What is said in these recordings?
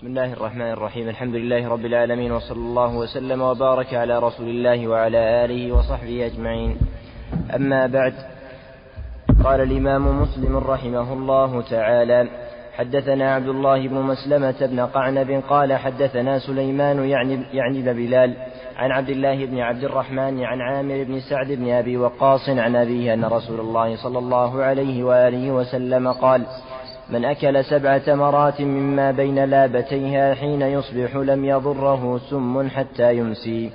بسم الله الرحمن الرحيم. الحمد لله رب العالمين وصلى الله وسلم وبارك على رسول الله وعلى آله وصحبه أجمعين. أما بعد قال الإمام مسلم رحمه الله تعالى حدثنا عبد الله بن مسلمة بن قعنب قال حدثنا سليمان يعني يعني بن بلال عن عبد الله بن عبد الرحمن عن عامر بن سعد بن أبي وقاص عن أبيه أن رسول الله صلى الله عليه وآله وسلم قال من أكل سبع تمرات مما بين لابتيها حين يصبح لم يضره سم حتى يمسي.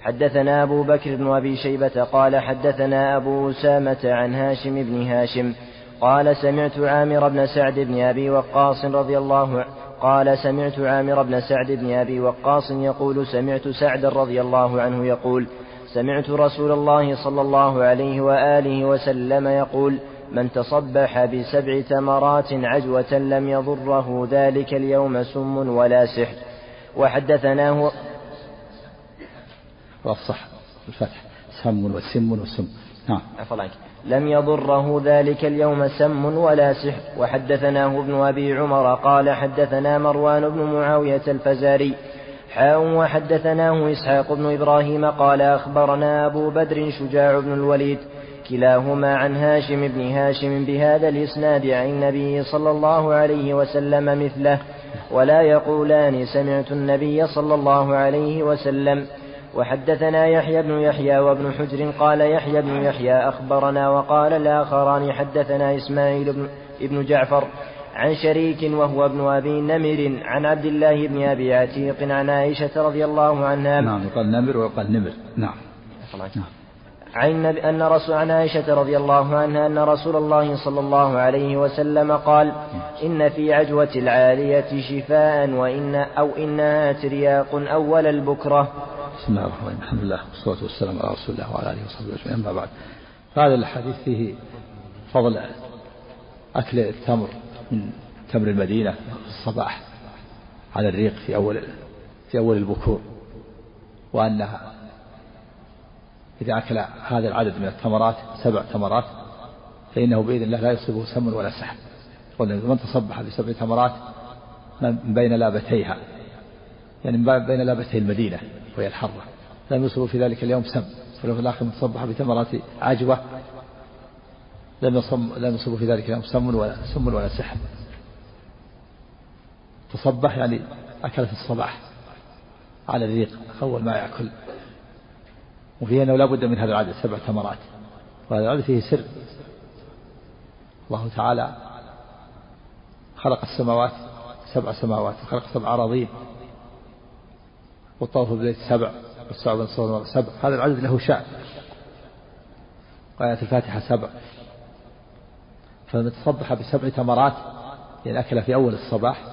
حدثنا أبو بكر بن أبي شيبة قال حدثنا أبو أسامة عن هاشم بن هاشم قال سمعت عامر بن سعد بن أبي وقاص رضي الله قال سمعت عامر بن سعد بن أبي وقاص يقول سمعت سعد رضي الله عنه يقول سمعت رسول الله صلى الله عليه وآله وسلم يقول من تصبح بسبع تمرات عجوة لم يضره ذلك اليوم سم ولا سحر. وحدثناه والصح الفتح. سم وسم وسم. نعم. لم يضره ذلك اليوم سم ولا سحر. وحدثناه ابن أبي عمر قال حدثنا مروان بن معاوية الفزاري. حاء وحدثناه إسحاق بن إبراهيم قال أخبرنا أبو بدر شجاع بن الوليد. كلاهما عن هاشم بن هاشم بهذا الإسناد عن النبي صلى الله عليه وسلم مثله ولا يقولان سمعت النبي صلى الله عليه وسلم. وحدثنا يحيى بن يحيى وابن حجر قال يحيى بن يحيى أخبرنا وقال الآخران حدثنا إسماعيل بن ابن جعفر عن شريك وهو ابن أبي نمر عن عبد الله بن أبي عتيق عن عائشة رضي الله عنها. نعم يقال نمر ويقال نمر. نعم. نعم. عن أن رسول عن عائشة رضي الله عنها أن رسول الله صلى الله عليه وسلم قال إن في عجوة العالية شفاء وإن أو إنها ترياق أول البكرة. بسم الله الرحمن الرحيم. الحمد لله والصلاة والسلام على رسول الله وعلى آله وصحبه أجمعين. أما بعد فهذا الحديث فيه فضل أكل التمر من تمر المدينة في الصباح على الريق في أول في أول البكور وأنها إذا أكل هذا العدد من التمرات سبع تمرات فإنه بإذن الله لا يصيبه سم ولا سحر. من تصبح بسبع تمرات من بين لابتيها يعني من بين لابتي المدينة وهي الحرة. لم يصبه في ذلك اليوم سم ولو في الآخر من تصبح بتمرات عجوة لم يصم لم يصبه في ذلك اليوم سم ولا سم ولا سحر. تصبح يعني أكل في الصباح على الريق أول ما يأكل. وفيه أنه لا بد من هذا العدد سبع تمرات وهذا العدد فيه سر. الله تعالى خلق السماوات سبع سماوات وخلق سبع أراضين. والطوف بالبيت سبع والسبع بن سبع هذا العدد له شأن. وآية الفاتحة سبع. فمن تصبح بسبع تمرات يعني أكل في أول الصباح.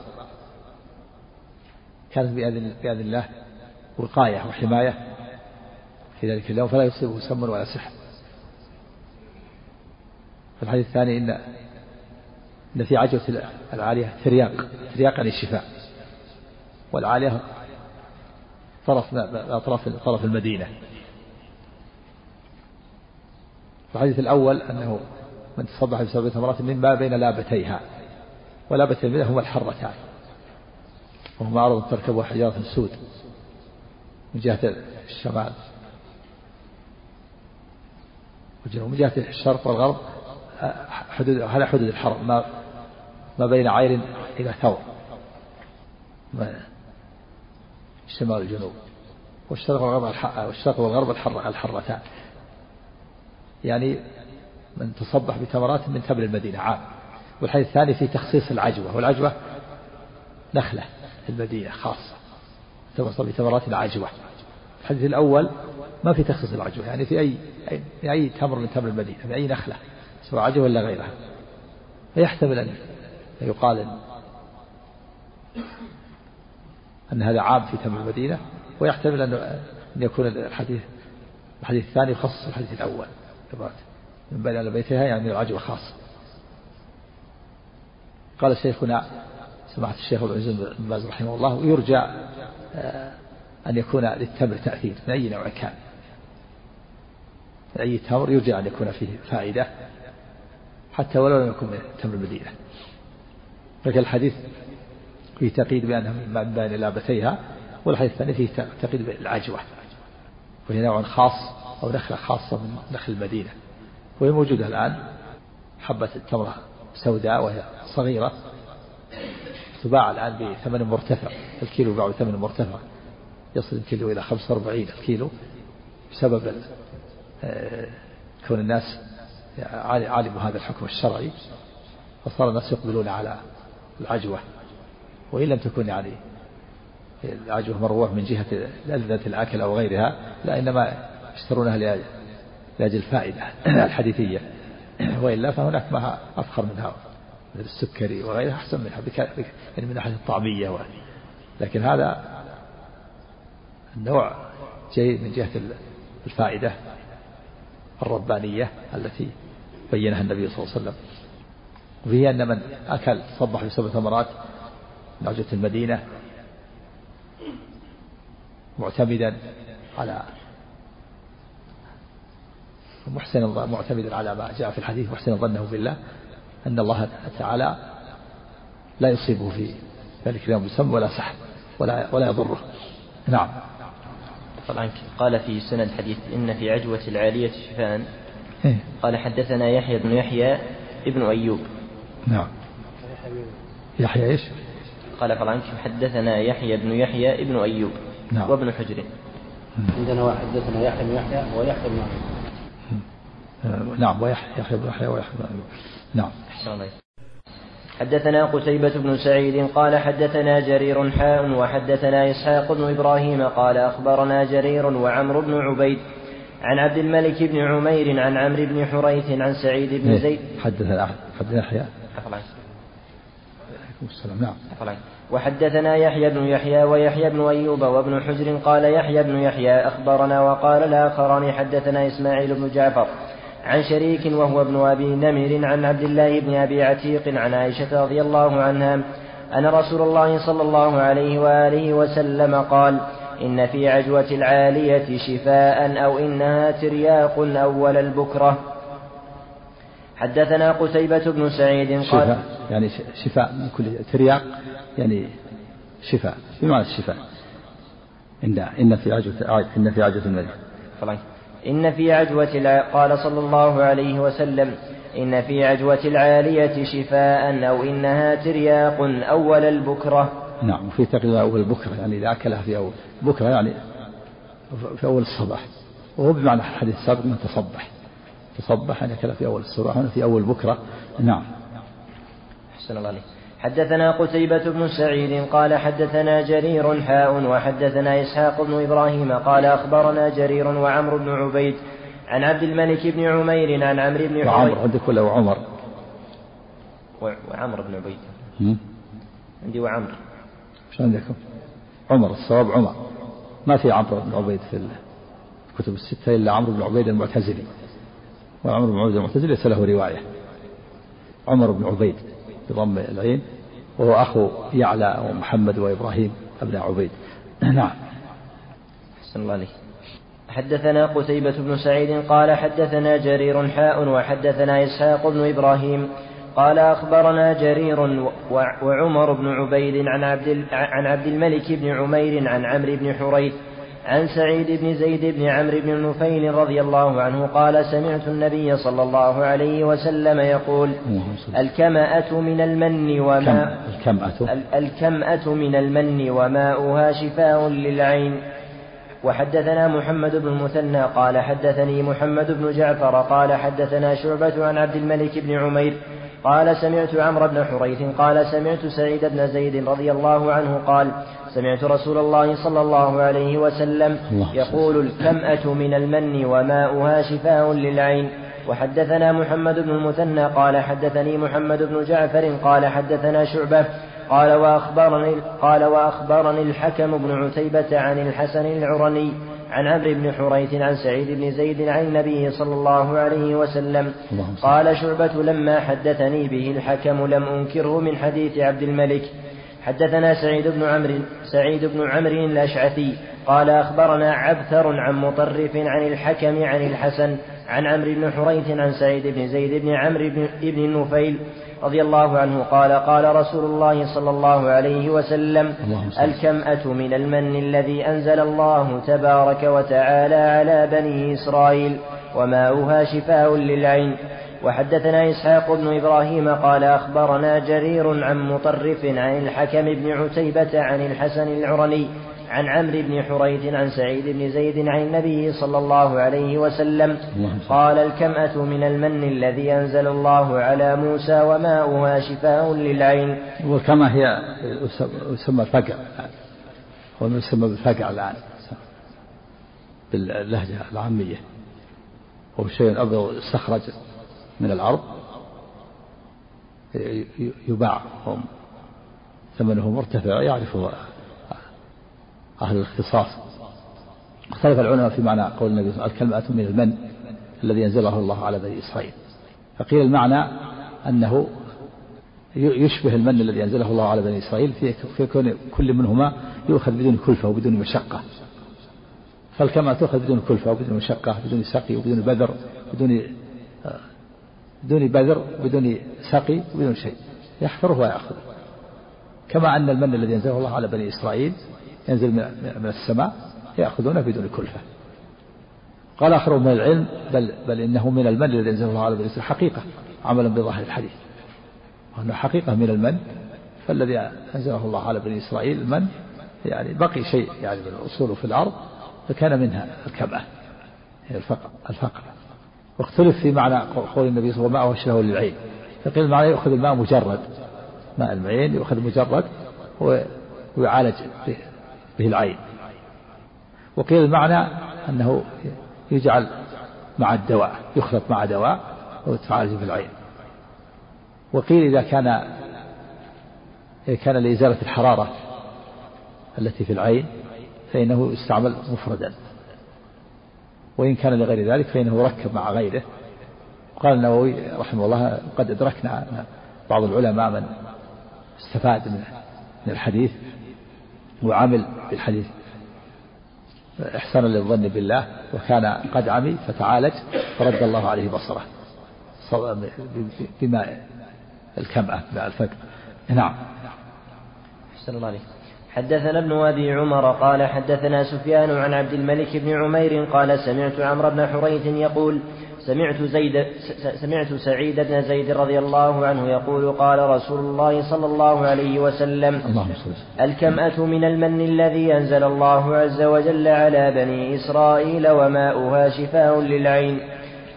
كانت بإذن, بإذن الله وقاية وحماية. في ذلك اليوم فلا يصيبه سم ولا سحر. في الحديث الثاني إن إن في عجوة العالية ترياق ترياق يعني الشفاء والعالية طرف أطراف طرف المدينة. في الحديث الأول أنه من تصبح بسبب ثمرات مما بين لابتيها ولابتي المدينة هما الحرتان. وهما أرض تركبها حجارة سود من جهة الشمال. والجنوب من جهة الشرق والغرب حدود هذا حدود الحرم؟ ما ما بين عير إلى ثور. الشمال والجنوب والشرق والغرب والشرق والغرب الحر الحرتان. يعني من تصبح بتمرات من تمر المدينة عام. والحديث الثاني في تخصيص العجوة. والعجوة نخلة في المدينة خاصة. تصبح بتمرات العجوة. الحديث الأول ما في تخصيص العجوة. يعني في أي في أي تمر من تمر المدينة في أي نخلة سواء عجوة ولا غيرها. فيحتمل أن يقال أن هذا عام في تمر المدينة ويحتمل أن يكون الحديث الحديث الثاني يخصص الحديث الأول. من بين أهل بيتها يعني العجوة خاصة. قال شيخنا سماحة الشيخ العزيز بن باز رحمه الله يرجى آه، أن يكون للتمر تأثير من أي نوع كان. أي تمر يرجى أن يكون فيه فائدة حتى ولو لم يكن من تمر المدينة لكن الحديث في تقييد بأنها من بين لابتيها والحديث الثاني فيه تقييد بالعجوة. وهي نوع خاص أو نخلة خاصة من نخل المدينة. وهي موجودة الآن حبة التمرة سوداء وهي صغيرة. تباع الآن بثمن مرتفع. الكيلو يباع بثمن مرتفع. يصل الكيلو إلى 45 الكيلو بسبب كون الناس علموا هذا الحكم الشرعي فصار الناس يقبلون على العجوة. وإن لم تكن يعني العجوة مروح من جهة لذة الأكل أو غيرها لا إنما يشترونها لأجل الفائدة الحديثية. وإلا فهناك ما أفخر منها مثل السكري وغيرها أحسن منها يعني من ناحية الطعمية لكن هذا النوع جيد من جهة الفائدة. الربانية التي بينها النبي صلى الله عليه وسلم. وفيه أن من أكل صبح بسبع ثمرات من عجة المدينة معتمدا على محسن معتمدا على ما جاء في الحديث محسن ظنه بالله أن الله تعالى لا يصيبه في ذلك اليوم بسم ولا سحب ولا ولا يضره. نعم. طبعا قال في سند حديث إن في عجوة العالية شفاء إيه؟ قال حدثنا يحيى بن يحيى ابن أيوب. نعم. يحيى إيش؟ قال فالعنك حدثنا يحيى بن يحيى ابن أيوب. نعم. وابن حجر. عندنا حدثنا يحيى بن يحيى ويحيى بن أيوب. نعم ويحيى بن يحيى ويحيى بن أيوب. نعم. حدثنا قتيبة بن سعيد قال حدثنا جرير حاء وحدثنا إسحاق بن إبراهيم قال أخبرنا جرير وعمرو بن عبيد عن عبد الملك بن عمير عن عمرو بن حريث عن سعيد بن إيه، زيد. حدثنا حدثنا يحيى. السلام نعم. وحدثنا يحيى بن يحيى ويحيى بن أيوب وابن حجر قال يحيى بن يحيى أخبرنا وقال الآخران حدثنا إسماعيل بن جعفر عن شريك وهو ابن أبي نمر عن عبد الله بن أبي عتيق عن عائشة رضي الله عنها أن رسول الله صلى الله عليه وآله وسلم قال إن في عجوة العالية شفاء أو إنها ترياق أول البكرة. حدثنا قتيبة بن سعيد قال شفاء يعني شفاء من كل ترياق يعني شفاء بمعنى الشفاء إن إن في عجوة إن في عجوة المريض إن في عجوة قال صلى الله عليه وسلم إن في عجوة العالية شفاء أو إنها ترياق أول البكرة. نعم وفي تقريبا أول البكرة يعني إذا أكلها في أول بكرة يعني في أول الصباح. وهو بمعنى الحديث السابق من تصبح. تصبح يعني أكل في أول الصباح هنا في أول بكرة نعم. أحسن الله عليك. حدثنا قتيبة بن سعيد قال حدثنا جرير حاء وحدثنا إسحاق بن إبراهيم قال أخبرنا جرير وعمر بن عبيد عن عبد الملك بن عمير عن عمرو بن وعمر عندك ولا وعمر؟ وعمر بن عبيد. عندي وعمر. إيش عندكم؟ عمر الصواب عمر. ما في عمرو بن عبيد في الكتب الستة إلا عمرو بن عبيد المعتزلي. وعمر بن عبيد المعتزلي ليس له رواية. عمر بن عبيد. بضم العين وهو أخو يعلى ومحمد وإبراهيم ابن عبيد. نعم. أحسن الله عليك. حدثنا قتيبة بن سعيد قال حدثنا جرير حاء وحدثنا إسحاق بن إبراهيم قال أخبرنا جرير وعمر بن عبيد عن عبد عن عبد الملك بن عمير عن عمرو بن حريث عن سعيد بن زيد بن عمرو بن نفيل رضي الله عنه قال سمعت النبي صلى الله عليه وسلم يقول الكمأة من المن وماء الكمأة. الكمأة من المن وماؤها شفاء للعين. وحدثنا محمد بن المثنى قال حدثني محمد بن جعفر قال حدثنا شعبة عن عبد الملك بن عمير قال سمعت عمرو بن حريث قال سمعت سعيد بن زيد رضي الله عنه قال سمعت رسول الله صلى الله عليه وسلم يقول الكمأة من المن وماؤها شفاء للعين. وحدثنا محمد بن المثنى قال حدثني محمد بن جعفر قال حدثنا شعبة قال وأخبرني قال وأخبرني الحكم بن عتيبة عن الحسن العرني عن عمرو بن حريث عن سعيد بن زيد عن النبي صلى الله عليه وسلم. قال شعبة لما حدثني به الحكم لم أنكره من حديث عبد الملك. حدثنا سعيد بن عمرو سعيد بن عمرو الأشعثي. قال أخبرنا عبثر عن مطرف عن الحكم عن الحسن عن عمرو بن حريث عن سعيد بن زيد بن عمرو بن ابن النفيل رضي الله عنه قال قال رسول الله صلى الله عليه وسلم. الكمأة من المن الذي أنزل الله تبارك وتعالى على بني إسرائيل وماؤها شفاء للعين وحدثنا إسحاق بن إبراهيم قال أخبرنا جرير عن مطرف عن الحكم بن عتيبة عن الحسن العرني عن عمرو بن حريث عن سعيد بن زيد عن النبي صلى الله عليه وسلم. قال الكمأة من المن الذي أنزل الله على موسى وماؤها شفاء للعين. وكما هي يسمى الفقع هو ما يسمى بالفقع الآن. باللهجة العامية. هو شيء أبيض استخرج من الأرض. يباع. ثمنه مرتفع يعرفه أهل الاختصاص. اختلف العلماء في معنى قول النبي صلى الله عليه وسلم الكلمة من المن الذي أنزله الله على بني إسرائيل. فقيل المعنى أنه يشبه المن الذي أنزله الله على بني إسرائيل في كون كل منهما يؤخذ بدون كلفة وبدون مشقة. فالكما تؤخذ بدون كلفة وبدون مشقة بدون سقي وبدون بذر بدون بدون بذر بدون سقي بدون شيء. يحفره ويأخذه. كما أن المن الذي أنزله الله على بني إسرائيل ينزل من السماء يأخذونه بدون كلفة. قال آخر من العلم بل, بل إنه من المن الذي أنزله الله على بني إسرائيل حقيقة عملا بظاهر الحديث. وأنه حقيقة من المن فالذي أنزله الله على بني إسرائيل المن يعني بقي شيء يعني من الأصول في الأرض فكان منها الكمأة هي الفقر الفقر. واختلف في معنى قول النبي صلى الله عليه وسلم وماء العين فقيل المعنى يؤخذ الماء مجرد. ماء المعين يؤخذ مجرد ويعالج به العين. وقيل المعنى أنه يجعل مع الدواء يخلط مع دواء وتعالج به العين وقيل إذا كان إذا كان لإزالة الحرارة التي في العين فإنه يستعمل مفردا. وإن كان لغير ذلك فإنه يركب مع غيره. قال النووي رحمه الله قد أدركنا بعض العلماء من استفاد من الحديث وعمل بالحديث إحسانا للظن بالله وكان قد عمي فتعالج فرد الله عليه بصره. بماء الكمأة ماء الفقر نعم. أحسن الله عليك. حدثنا ابن ابي عمر قال حدثنا سفيان عن عبد الملك بن عمير قال سمعت عمرو بن حريث يقول سمعت زيد سمعت سعيد بن زيد رضي الله عنه يقول قال رسول الله صلى الله عليه وسلم. الكمأة من المن الذي أنزل الله عز وجل على بني إسرائيل وماؤها شفاء للعين.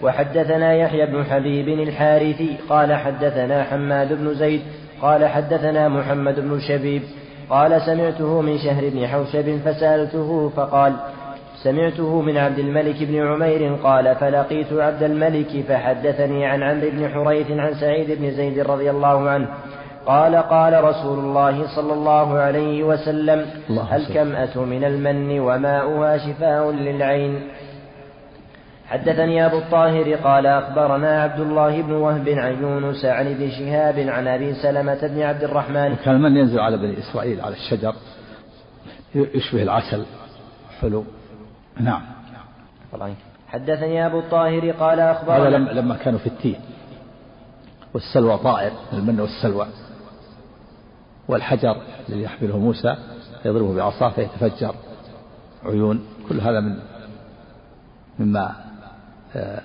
وحدثنا يحيى بن حبيب الحارثي قال حدثنا حماد بن زيد قال حدثنا محمد بن شبيب قال سمعته من شهر بن حوشب فسألته فقال سمعته من عبد الملك بن عمير قال فلقيت عبد الملك فحدثني عن عمرو بن حريث عن سعيد بن زيد رضي الله عنه. قال قال رسول الله صلى الله عليه وسلم الله الكمأة من المن وماؤها شفاء للعين؟ حدثني أبو الطاهر قال أخبرنا عبد الله بن وهب عن يونس عن ابن شهاب عن أبي سلمة بن عبد الرحمن. كان المن ينزل على بني إسرائيل على الشجر يشبه العسل حلو. نعم. حدثني أبو الطاهر قال هذا أخبرنا لما لما كانوا في التين. والسلوى طائر المن والسلوى والحجر الذي يحمله موسى يضربه بعصاه فيتفجر. عيون كل هذا من مما آه،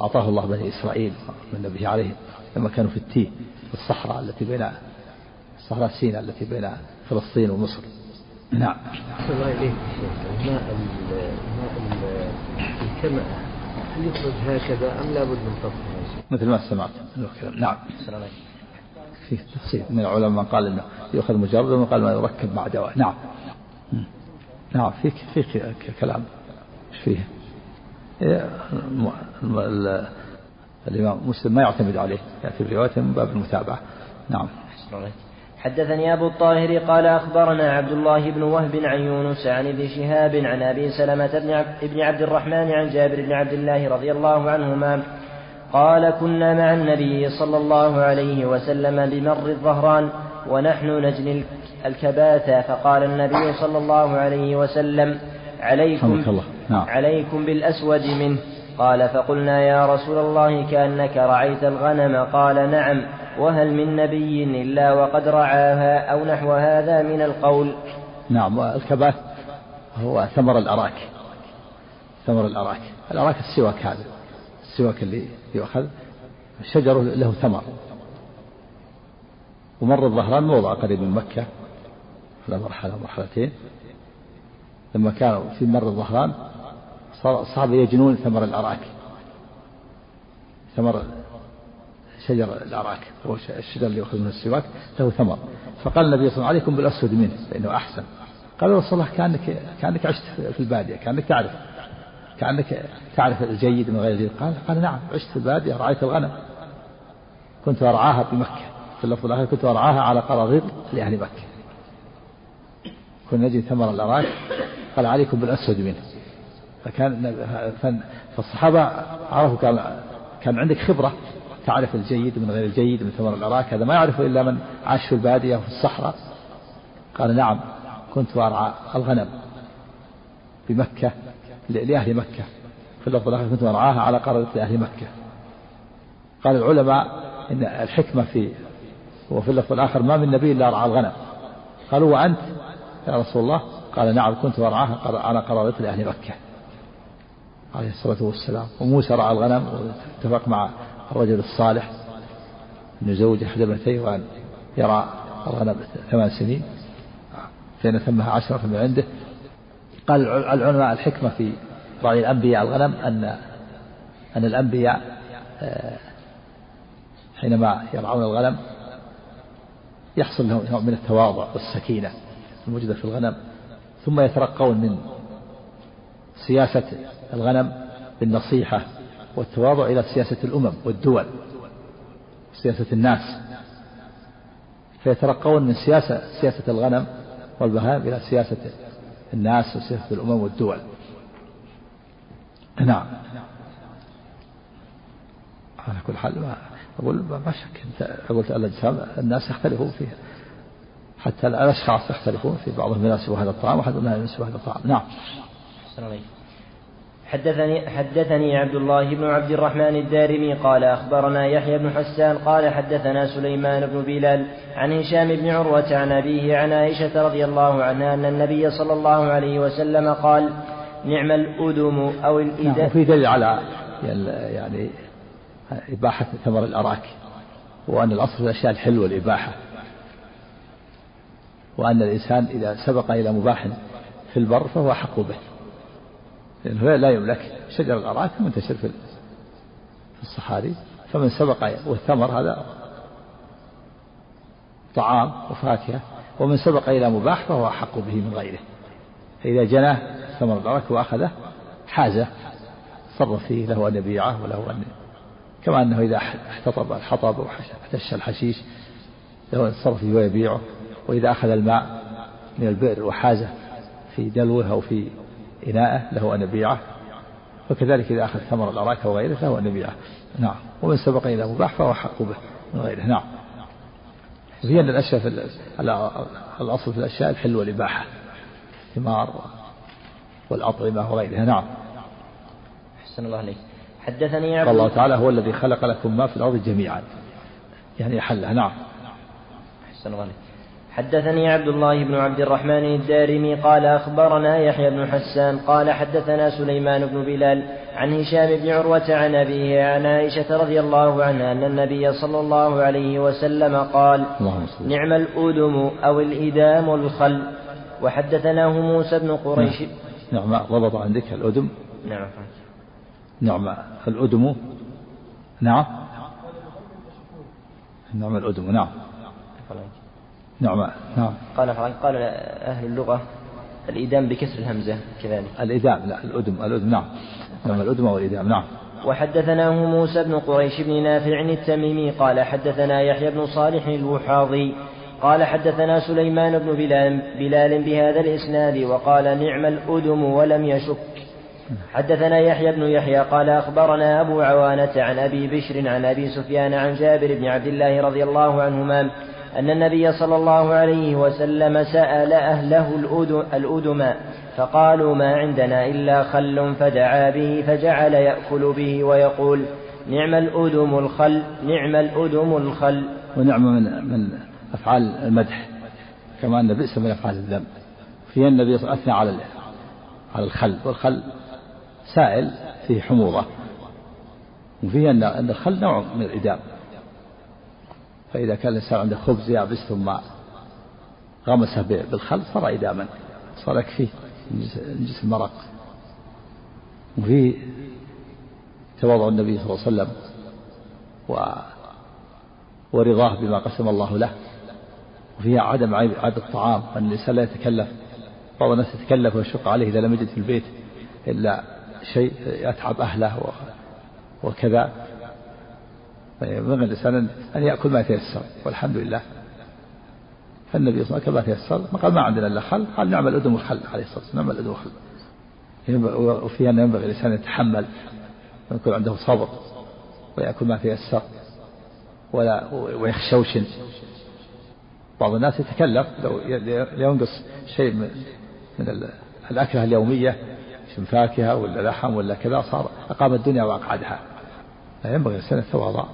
أعطاه الله بني إسرائيل من نبيه عليه لما كانوا في التيه في الصحراء التي بين صحراء سيناء التي بين فلسطين ومصر. نعم. الله إليك ماء ال- الكمأة هل يخرج هكذا أم لابد من طفح مثل ما سمعت. نعم. السلام عليكم. في تفصيل. من العلماء من قال إنه يؤخذ مجرد ومن قال ما يركب مع دواء نعم. نعم. في في كلام. فيه؟ الإمام مسلم ما يعتمد عليه. يأتي بروايته من باب المتابعة. نعم. حدثني أبو الطاهر قال أخبرنا عبد الله بن وهب عن يونس عن ابن شهاب عن أبي سلمة بن عبد, الرحمن عن جابر بن عبد الله رضي الله عنهما قال كنا مع النبي صلى الله عليه وسلم بمر الظهران ونحن نجني الكبات فقال النبي صلى الله عليه وسلم عليكم الله. نعم. عليكم بالأسود منه. قال فقلنا يا رسول الله كأنك رعيت الغنم. قال نعم. وهل من نبي إلا وقد رعاها أو نحو هذا من القول؟ نعم الكباث هو ثمر الأراك. ثمر الأراك. الأراك السواك هذا. السواك اللي يؤخذ الشجر له ثمر. ومر الظهران موضع قريب من مكة على مرحلة مرحلتين. لما كانوا في مر الظهران صار الصحابة يجنون ثمر الأراك. ثمر شجر الأراك هو الشجر اللي يأخذ منه السواك له ثمر. فقال النبي صلى الله عليه وسلم عليكم بالأسود منه فإنه أحسن. قال رسول الله كأنك كأنك عشت في البادية كأنك تعرف كأنك تعرف الجيد من غير الجيد قال قال نعم عشت في البادية رعيت الغنم. كنت أرعاها بمكة في اللفظ الآخر كنت أرعاها على قراضيط لأهل مكة. كنا نجد ثمر الأراك. قال عليكم بالأسود منه. فكان فالصحابة عرفوا كان كان عندك خبرة تعرف الجيد من غير الجيد من ثمر الأراك هذا ما يعرفه إلا من عاش في البادية وفي الصحراء. قال نعم كنت أرعى الغنم بمكة لأهل مكة. في اللفظ الآخر كنت أرعاها على قرارة لأهل مكة. قال العلماء إن الحكمة في وفي اللفظ الآخر ما من نبي إلا رعى الغنم. قالوا وأنت يا رسول الله؟ قال نعم كنت أرعاها على قرارة لأهل مكة. عليه الصلاة والسلام. وموسى رعى الغنم واتفق مع الرجل الصالح أن يزوج أحد ابنتيه وأن يرى الغنم ثمان سنين. فإن ثمها عشرة من عنده. قال العلماء الحكمة في رعي الأنبياء الغنم أن أن الأنبياء آه، حينما يرعون الغنم يحصل لهم نوع من التواضع والسكينة الموجودة في الغنم ثم يترقون من سياسة الغنم بالنصيحة والتواضع إلى سياسة الأمم والدول سياسة الناس. فيترقون من سياسة سياسة الغنم والبهائم إلى سياسة الناس وسياسة الأمم والدول. نعم. على كل حال ما أقول ما شك أنت قلت الأجسام الناس يختلفون فيها. حتى الأشخاص يختلفون في بعضهم يناسب هذا الطعام وحد لا يناسب هذا الطعام. نعم. حدثني حدثني عبد الله بن عبد الرحمن الدارمي قال أخبرنا يحيى بن حسان قال حدثنا سليمان بن بلال عن هشام بن عروة عن أبيه عن عائشة رضي الله عنها أن النبي صلى الله عليه وسلم قال نعم الأدم أو الإدم نعم وفي دليل على يعني إباحة ثمر الأراك وأن الأصل في الأشياء الحلوة الإباحة وأن الإنسان إذا سبق إلى مباح في البر فهو أحق به. لأنه لا يملك شجر الأراك منتشر في الصحاري. فمن سبق والثمر هذا طعام وفاكهة. ومن سبق إلى مباح فهو أحق به من غيره. فإذا جناه ثمر الأرك وأخذه حازه صرف فيه له أن يبيعه وله أن كما أنه إذا احتطب الحطب واحتش الحشيش له أن يتصرف فيه ويبيعه. وإذا أخذ الماء من البئر وحازه في دلوه أو في إناءة له أن يبيعه. وكذلك إذا أخذ ثمر الأراك وغيره له أن يبيعه. نعم. ومن سبق إلى مباح فهو حق به من غيره. نعم. هي أن الأشياء في الأصل في الأشياء الحل والإباحة. الثمار والأطعمة وغيرها. نعم. أحسن الله عليك حدثني عبد الله تعالى هو الذي خلق لكم ما في الأرض جميعا. يعني حلها نعم. أحسن الله عليك حدثني عبد الله بن عبد الرحمن الدارمي قال أخبرنا يحيى بن حسان قال حدثنا سليمان بن بلال عن هشام بن عروة عن أبيه عن عائشة رضي الله عنها أن النبي صلى الله عليه وسلم قال نعم الأدم أو الإدام الخل. وحدثناه موسى بن قريش. نعم. ضبط عندك الأدم نعم. نعم الأدم نعم. نعم الأدم نعم. نعم. نعم. قال قال أهل اللغة الإدام بكسر الهمزة كذلك. الإدام لا الأدم الأدم نعم. نعم الأدم والإدام نعم. وحدثناه موسى بن قريش بن نافع التميمي قال حدثنا يحيى بن صالح الوحاضي قال حدثنا سليمان بن بلال, بلال بهذا الإسناد وقال نعم الأدم ولم يشك. حدثنا يحيى بن يحيى قال أخبرنا أبو عوانة عن أبي بشر عن أبي سفيان عن جابر بن عبد الله رضي الله عنهما أن النبي صلى الله عليه وسلم سأل أهله الأدم فقالوا ما عندنا إلا خل فدعا به فجعل يأكل به ويقول نعم الأدم الخل نعم الأدم الخل. ونعمة من من أفعال المدح كما أن بئس من أفعال الذم فيها النبي أثنى على على الخل والخل سائل فيه حموضة. وفيه أن الخل نوع من الإدام. فإذا كان الإنسان عنده خبز يابس ثم غمسه بالخل صار إداما. صار يكفيه من جنس المرق وفيه تواضع النبي صلى الله عليه وسلم و ورضاه بما قسم الله له. وفيها عدم عيب الطعام أن الإنسان لا يتكلف. بعض الناس يتكلف ويشق عليه إذا لم يجد في البيت إلا شيء يتعب أهله وكذا. ينبغي الإنسان أن يأكل ما يتيسر والحمد لله. فالنبي صلى الله عليه وسلم كما تيسر قال ما عندنا إلا خل قال نعم الأدم والخل عليه الصلاة والسلام نعم الأدم والخل وفيها أن ينبغي الإنسان يتحمل ويكون عنده صبر ويأكل ما تيسر ولا ويخشوشن بعض الناس يتكلف لو ينقص شيء من, من الأكلة اليومية من فاكهة ولا لحم ولا كذا صار أقام الدنيا وأقعدها. لا ينبغي الإنسان يتواضع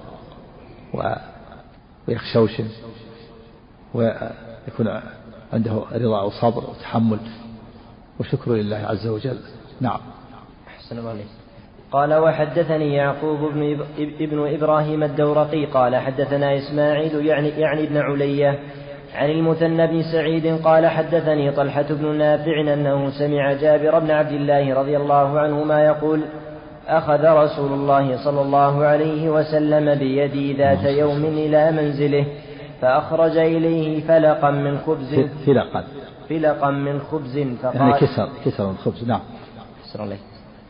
ويخشوشن ويكون عنده رضا وصبر وتحمل وشكر لله عز وجل. نعم. أحسن الله عليك. قال وحدثني يعقوب بن, ابن إبراهيم الدورقي قال حدثنا إسماعيل يعني, يعني ابن علية عن المثنى بن سعيد قال حدثني طلحة بن نافع أنه سمع جابر بن عبد الله رضي الله عنهما يقول أخذ رسول الله صلى الله عليه وسلم بيدي ذات يوم إلى منزله فأخرج إليه فلقا من خبز. فلقا. فلقا من خبز فقال يعني كسر كسر الخبز نعم. كسر عليه.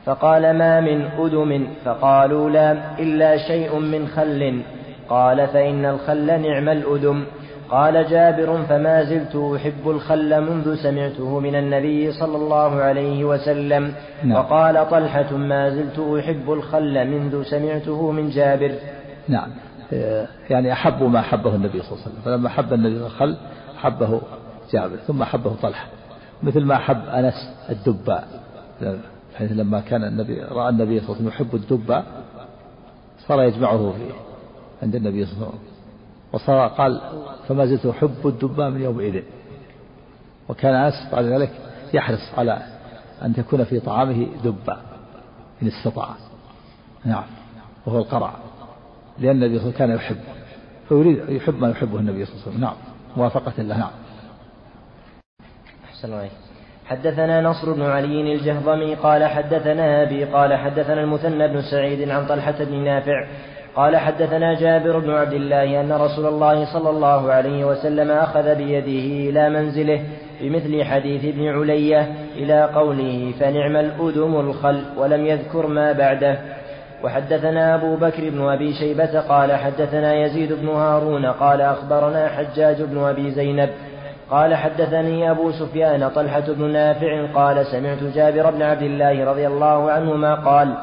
فقال ما من أدم؟ فقالوا لا إلا شيء من خل. قال فإن الخل نعم الأدم. قال جابر فما زلت أحب الخل منذ سمعته من النبي صلى الله عليه وسلم. نعم. وقال طلحة ما زلت أحب الخل منذ سمعته من جابر. نعم. يعني أحب ما أحبه النبي صلى الله عليه وسلم. فلما أحب النبي الخل أحبه جابر ثم أحبه طلحة. مثل ما أحب أنس الدباء حيث لما كان النبي رأى النبي صلى الله عليه وسلم يحب الدباء صار يجمعه في عند النبي صلى الله عليه وسلم. وصار قال فما زلت أحب الدباء من يومئذ. وكان أنس بعد ذلك يحرص على أن تكون في طعامه دباء إن استطاع. نعم. وهو القرع. لأن النبي صلى الله عليه وسلم كان يحب. فيريد يحب ما يحبه النبي صلى الله عليه وسلم. نعم. موافقة له. نعم. أحسن عليك حدثنا نصر بن علي الجهضمي قال حدثنا أبي قال حدثنا المثنى بن سعيد عن طلحة بن نافع قال حدثنا جابر بن عبد الله أن رسول الله صلى الله عليه وسلم أخذ بيده إلى منزله بمثل حديث ابن علية إلى قوله فنعم الأدم الخل ولم يذكر ما بعده. وحدثنا أبو بكر بن أبي شيبة قال حدثنا يزيد بن هارون قال أخبرنا حجاج بن أبي زينب قال حدثني أبو سفيان طلحة بن نافع قال سمعت جابر بن عبد الله رضي الله عنهما قال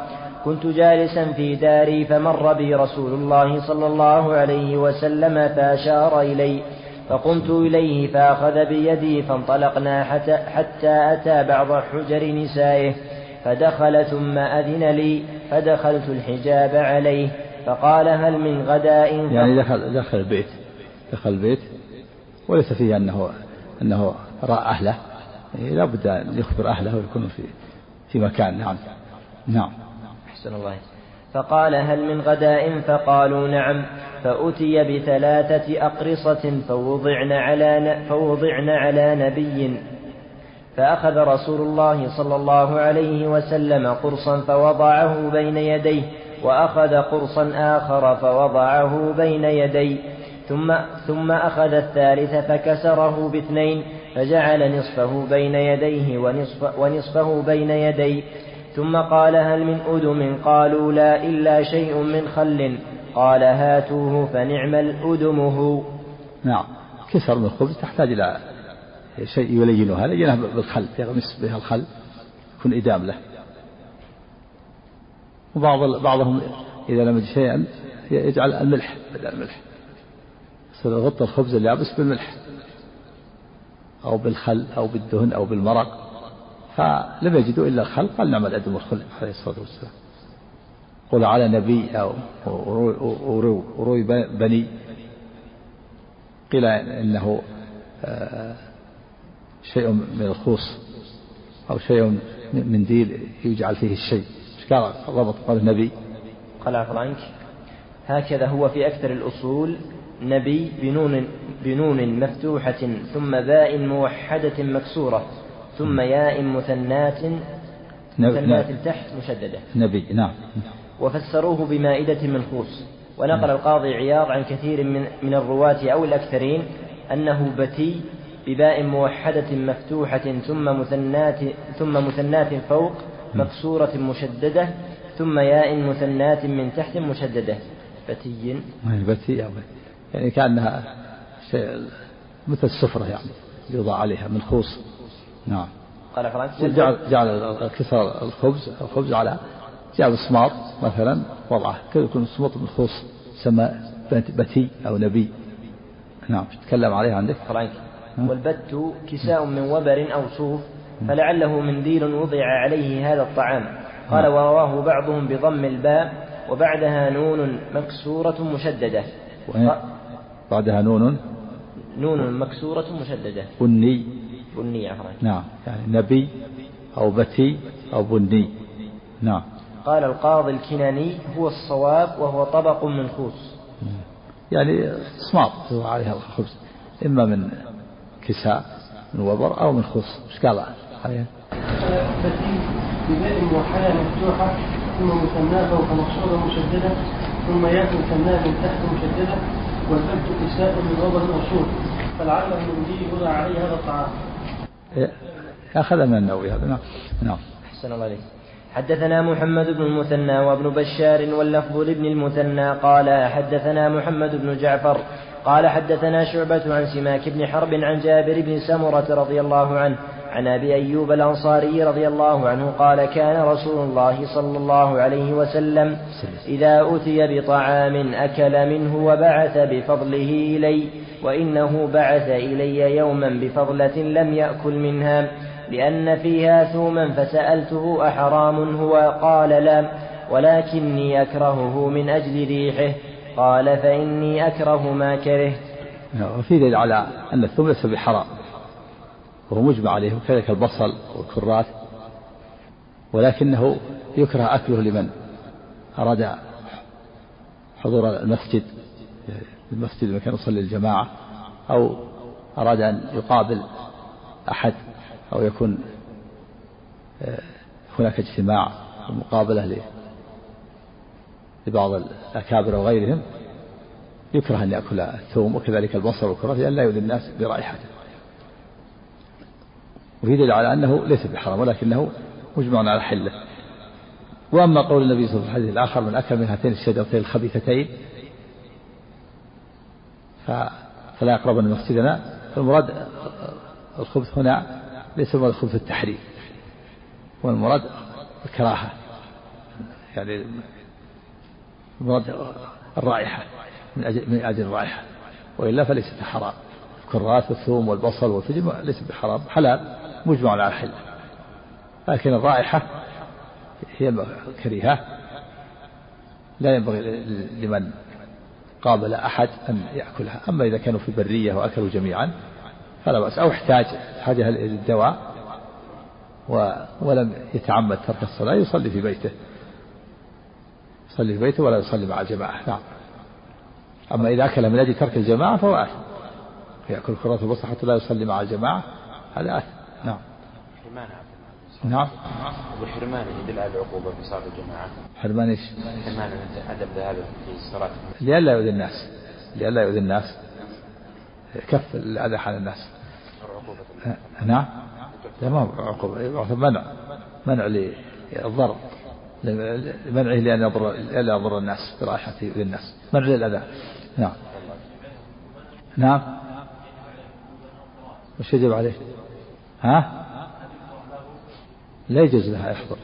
كنت جالسا في داري فمر بي رسول الله صلى الله عليه وسلم فأشار إلي فقمت إليه فأخذ بيدي فانطلقنا حتى, حتى أتى بعض حجر نسائه فدخل ثم أذن لي فدخلت الحجاب عليه فقال هل من غداء؟ يعني دخل دخل البيت. دخل البيت. وليس فيه أنه أنه رأى أهله. يعني لا بد أن يخبر أهله ويكونوا في في مكان. نعم. نعم. أحسن الله. فقال هل من غداء؟ فقالوا نعم. فأتي بثلاثة أقرصة فوضعن على فوضعن على نبي. فأخذ رسول الله صلى الله عليه وسلم قرصا فوضعه بين يديه وأخذ قرصا آخر فوضعه بين يديه. ثم ثم أخذ الثالث فكسره باثنين فجعل نصفه بين يديه ونصف ونصفه بين يديه. ثم قال هل من أدم قالوا لا إلا شيء من خل قال هاتوه فنعم الأدمه نعم. كسر من الخبز تحتاج إلى شيء يلينها لينها بالخل يغمس بها الخل يكون إدام له. وبعض بعضهم إذا لم يجد شيئا يجعل الملح بدل الملح. يغطي الخبز اليابس بالملح أو بالخل أو بالدهن أو بالمرق. فلم يجدوا إلا الخل قال نعم الأدم والخل عليه الصلاة والسلام. قل على نبي أو وروي بني. قيل إنه آه، شيء من الخوص أو شيء من منديل يجعل فيه الشيء. قال؟ ربط قال النبي. قال عفوا عنك. هكذا هو في أكثر الأصول نبي بنون بنون مفتوحة ثم باء موحدة مكسورة. ثم ياء مثنات مثنات تحت مشددة. نبي نعم. وفسروه بمائدة من خوص. ونقل القاضي عياض عن كثير من من الرواة أو الأكثرين أنه بتي بباء موحدة مفتوحة ثم مثنات ثم مثنات فوق مكسورة مشددة ثم ياء مثنات من تحت مشددة. بتي. بتي يعني كأنها شيء مثل السفرة يعني يوضع عليها من خوص. نعم. قال جعل جعل كسر الخبز الخبز على جعل الصماط مثلا وضعه. كذا يكون الصماط من خوص سمى بتي أو نبي. نعم. تتكلم عليه عندك؟ فرانك والبت كساء من وبر أو صوف فلعله منديل وضع عليه هذا الطعام. قال ورواه بعضهم بضم الباء وبعدها نون مكسورة مشددة. بعدها نون؟ نون مكسورة مشددة. بني بني عفوا نعم. يعني نبي أو بتي أو بني. نعم. قال القاضي الكناني هو الصواب وهو طبق من خوص. يعني صماط عليها الخبز. إما من كساء من وبر أو من خص إيش قال؟ عليها؟ بتي بباء موحدة مفتوحة ثم مثناه فوق مقصودة مشددة ثم ياء مثناه من تحت مشددة والبت كساء من وبر مقصود فلعله من دي يوضع عليه هذا الطعام. أخذ من النووي هذا. نعم. نعم. أحسن الله عليك. حدثنا محمد بن المثنى وابن بشار واللفظ لابن المثنى. قال حدثنا محمد بن جعفر. قال حدثنا شعبة عن سماك بن حرب عن جابر بن سمرة رضي الله عنه. عن أبي أيوب الأنصاري رضي الله عنه قال كان رسول الله صلى الله عليه وسلم إذا أتي بطعام أكل منه وبعث بفضله إلي. وإنه بعث إلي يوما بفضلة لم يأكل منها لأن فيها ثوما فسألته أحرام هو قال لا ولكني أكرهه من أجل ريحه قال فإني أكره ما كرهت. وفي دليل على أن الثوم ليس بحرام وهو مجمع عليه وكذلك البصل والكرات ولكنه يكره أكله لمن؟ أراد حضور المسجد. المسجد مكان يصلي الجماعة أو أراد أن يقابل أحد أو يكون آه، هناك اجتماع ومقابلة لبعض الأكابر وغيرهم يكره أن يأكل الثوم وكذلك البصل والكرات لأن لا يؤذي الناس برائحته. وفي على أنه ليس بحرام ولكنه مجمع على حلة. وأما قول النبي صلى الله عليه وسلم الحديث الآخر من أكل من هاتين الشجرتين الخبيثتين فلا يقربن مسجدنا. فالمراد الخبث هنا ليس المراد الخبث التحريم والمراد الكراهة يعني المراد الرائحة من أجل, من أجل الرائحة وإلا فليست حرام الكرات والثوم والبصل والفجل ليس بحرام حلال مجمع على الحل لكن الرائحة هي الكريهة لا ينبغي لمن قابل أحد أن يأكلها. أما إذا كانوا في برية وأكلوا جميعا فلا بأس. أو احتاج حاجة للدواء ولم يتعمد ترك الصلاة يصلي في بيته. يصلي في بيته ولا يصلي مع الجماعة. نعم. أما إذا أكل من أجل ترك الجماعة فهو آثم. يأكل كرات البصر حتى لا يصلي مع الجماعة هذا آثم. نعم. نعم. والحرمان يدل على العقوبة في صلاة الجماعة. حرمان إيش؟ حرمان عدم ذهابه في الصلاة لئلا يؤذي الناس. لئلا يؤذي الناس. كف الأذى على الناس. نعم. لا ما عقوبة منع. منع للضرر لمنعه لأن يضر لأن يضر الناس برائحته للناس منع للأذى نعم. نعم. وش يجب عليه؟ ها؟ لا يجوز لها يحضر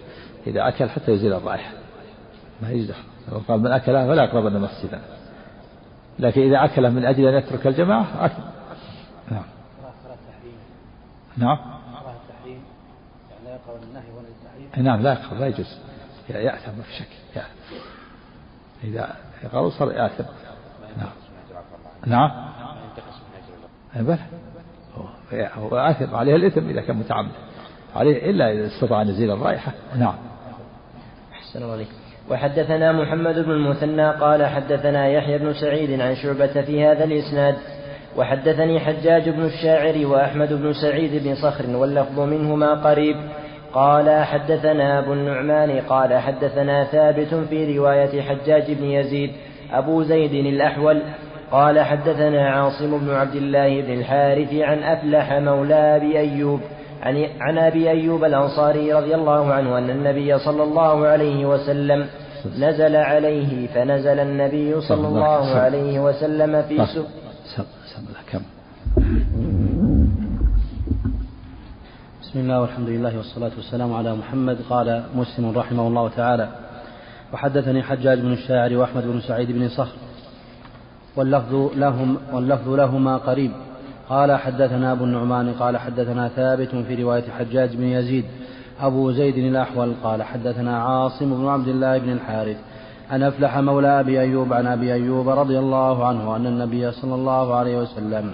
إذا أكل حتى يزيل الرائحة. ما يجوز لو قال من أكلها فلا يقربن مسجدا. لكن إذا أكل من أجل أن يترك الجماعة أكل. نعم. نعم. نعم لا يقرأ لا يجوز. يأثم ما في شك. يأثم إذا قالوا صار يأثم. نعم. نعم. بلى. هو آثم عليه الإثم إذا كان متعمد عليه إلا إذا استطاع أن يزيل الرائحة. نعم. أحسن الله وحدثنا محمد بن المثنى قال حدثنا يحيى بن سعيد عن شعبة في هذا الإسناد. وحدثني حجاج بن الشاعر وأحمد بن سعيد بن صخر واللفظ منهما قريب. قال حدثنا أبو النعمان قال حدثنا ثابت في رواية حجاج بن يزيد أبو زيد الأحول. قال حدثنا عاصم بن عبد الله بن الحارث عن أفلح مولى أبي أيوب عن, عن أبي أيوب الأنصاري رضي الله عنه أن النبي صلى الله عليه وسلم نزل عليه فنزل النبي صلى الله عليه وسلم في سب كم؟ بسم الله والحمد لله والصلاة والسلام على محمد قال مسلم رحمه الله تعالى وحدثني حجاج بن الشاعر وأحمد بن سعيد بن صخر واللفظ لهم واللفظ لهما قريب. قال حدثنا أبو النعمان قال حدثنا ثابت في رواية حجاج بن يزيد أبو زيد الأحول قال حدثنا عاصم بن عبد الله بن الحارث أن أفلح مولى أبي أيوب عن أبي أيوب رضي الله عنه أن النبي صلى الله عليه وسلم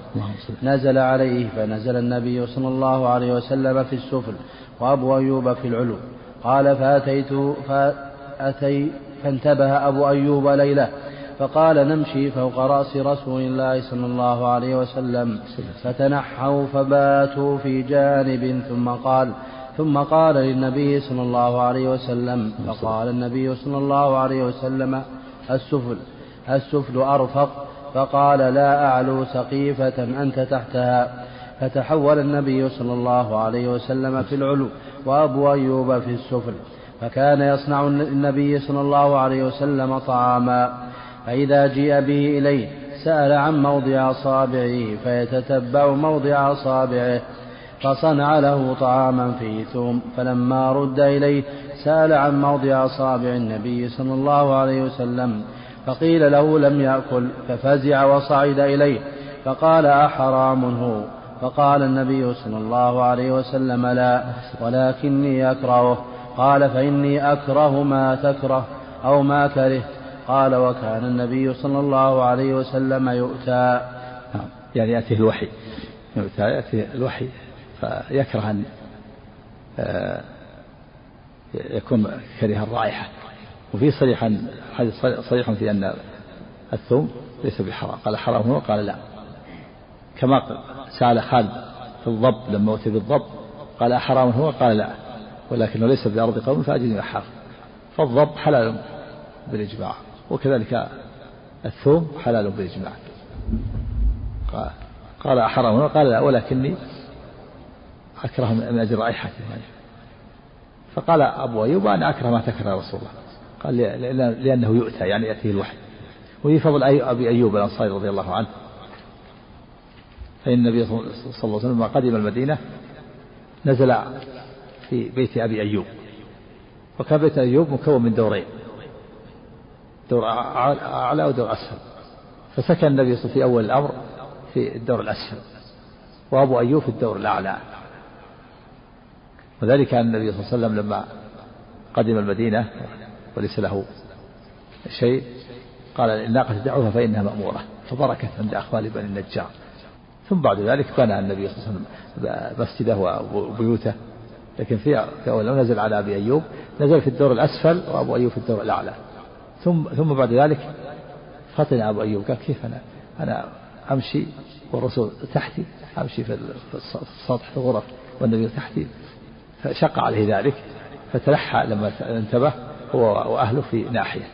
نزل عليه فنزل النبي صلى الله عليه وسلم في السفل وأبو أيوب في العلو قال فأتيت فأتي فانتبه أبو أيوب ليلة فقال نمشي فوق رأس رسول الله صلى الله عليه وسلم. فتنحوا فباتوا في جانب ثم قال ثم قال للنبي صلى الله عليه وسلم فقال النبي صلى الله عليه وسلم السفل السفل أرفق. فقال لا أعلو سقيفة أنت تحتها. فتحول النبي صلى الله عليه وسلم في العلو وأبو أيوب في السفل. فكان يصنع النبي صلى الله عليه وسلم طعاما. فإذا جيء به إليه سأل عن موضع أصابعه فيتتبع موضع أصابعه فصنع له طعاما فيه ثوم فلما رد إليه سأل عن موضع أصابع النبي صلى الله عليه وسلم فقيل له لم يأكل ففزع وصعد إليه فقال أحرام هو؟ فقال النبي صلى الله عليه وسلم لا ولكني أكرهه قال فإني أكره ما تكره أو ما كره. قال وكان النبي صلى الله عليه وسلم يؤتى. يعني يأتيه الوحي. يؤتى يأتيه الوحي فيكره أن آه، يكون كره الرائحة. وفي صريح حديث صريح في أن الثوم ليس بحرام. قال حرام هو؟ قال لا. كما سأل خالد في الضب لما أتي بالضب قال أحرام هو؟ قال لا. ولكنه ليس بأرض قوم فأجد حرام. فالضب حلال بالإجماع. وكذلك الثوم حلال بالإجماع. قال أحرام قال لا ولكني أكره من أجل رائحته يعني. فقال أبو أيوب أنا أكره ما تكره يا رسول الله. قال لأنه يؤتى يعني يأتيه الوحي. وفي فضل أبي أيوب الأنصاري رضي الله عنه. فإن النبي صلى الله عليه وسلم قدم المدينة نزل في بيت أبي أيوب. وكان بيت أيوب مكون من دورين. دور أعلى ودور أسفل. فسكن النبي صلى الله عليه وسلم في أول الأمر في الدور الأسفل. وأبو أيوب في الدور الأعلى. وذلك أن النبي صلى الله عليه وسلم لما قدم المدينة وليس له شيء قال الناقة دعوها فإنها مأمورة. فبركت عند أخوال بني النجار. ثم بعد ذلك بنى النبي صلى الله عليه وسلم مسجده وبيوته. لكن في في أول نزل على أبي أيوب. نزل في الدور الأسفل وأبو أيوب في الدور الأعلى. ثم ثم بعد ذلك فطن أبو أيوب قال كيف أنا؟ أنا أمشي والرسول تحتي أمشي في السطح في الغرف والنبي تحتي. فشق عليه ذلك فتلحى لما انتبه هو وأهله في ناحية.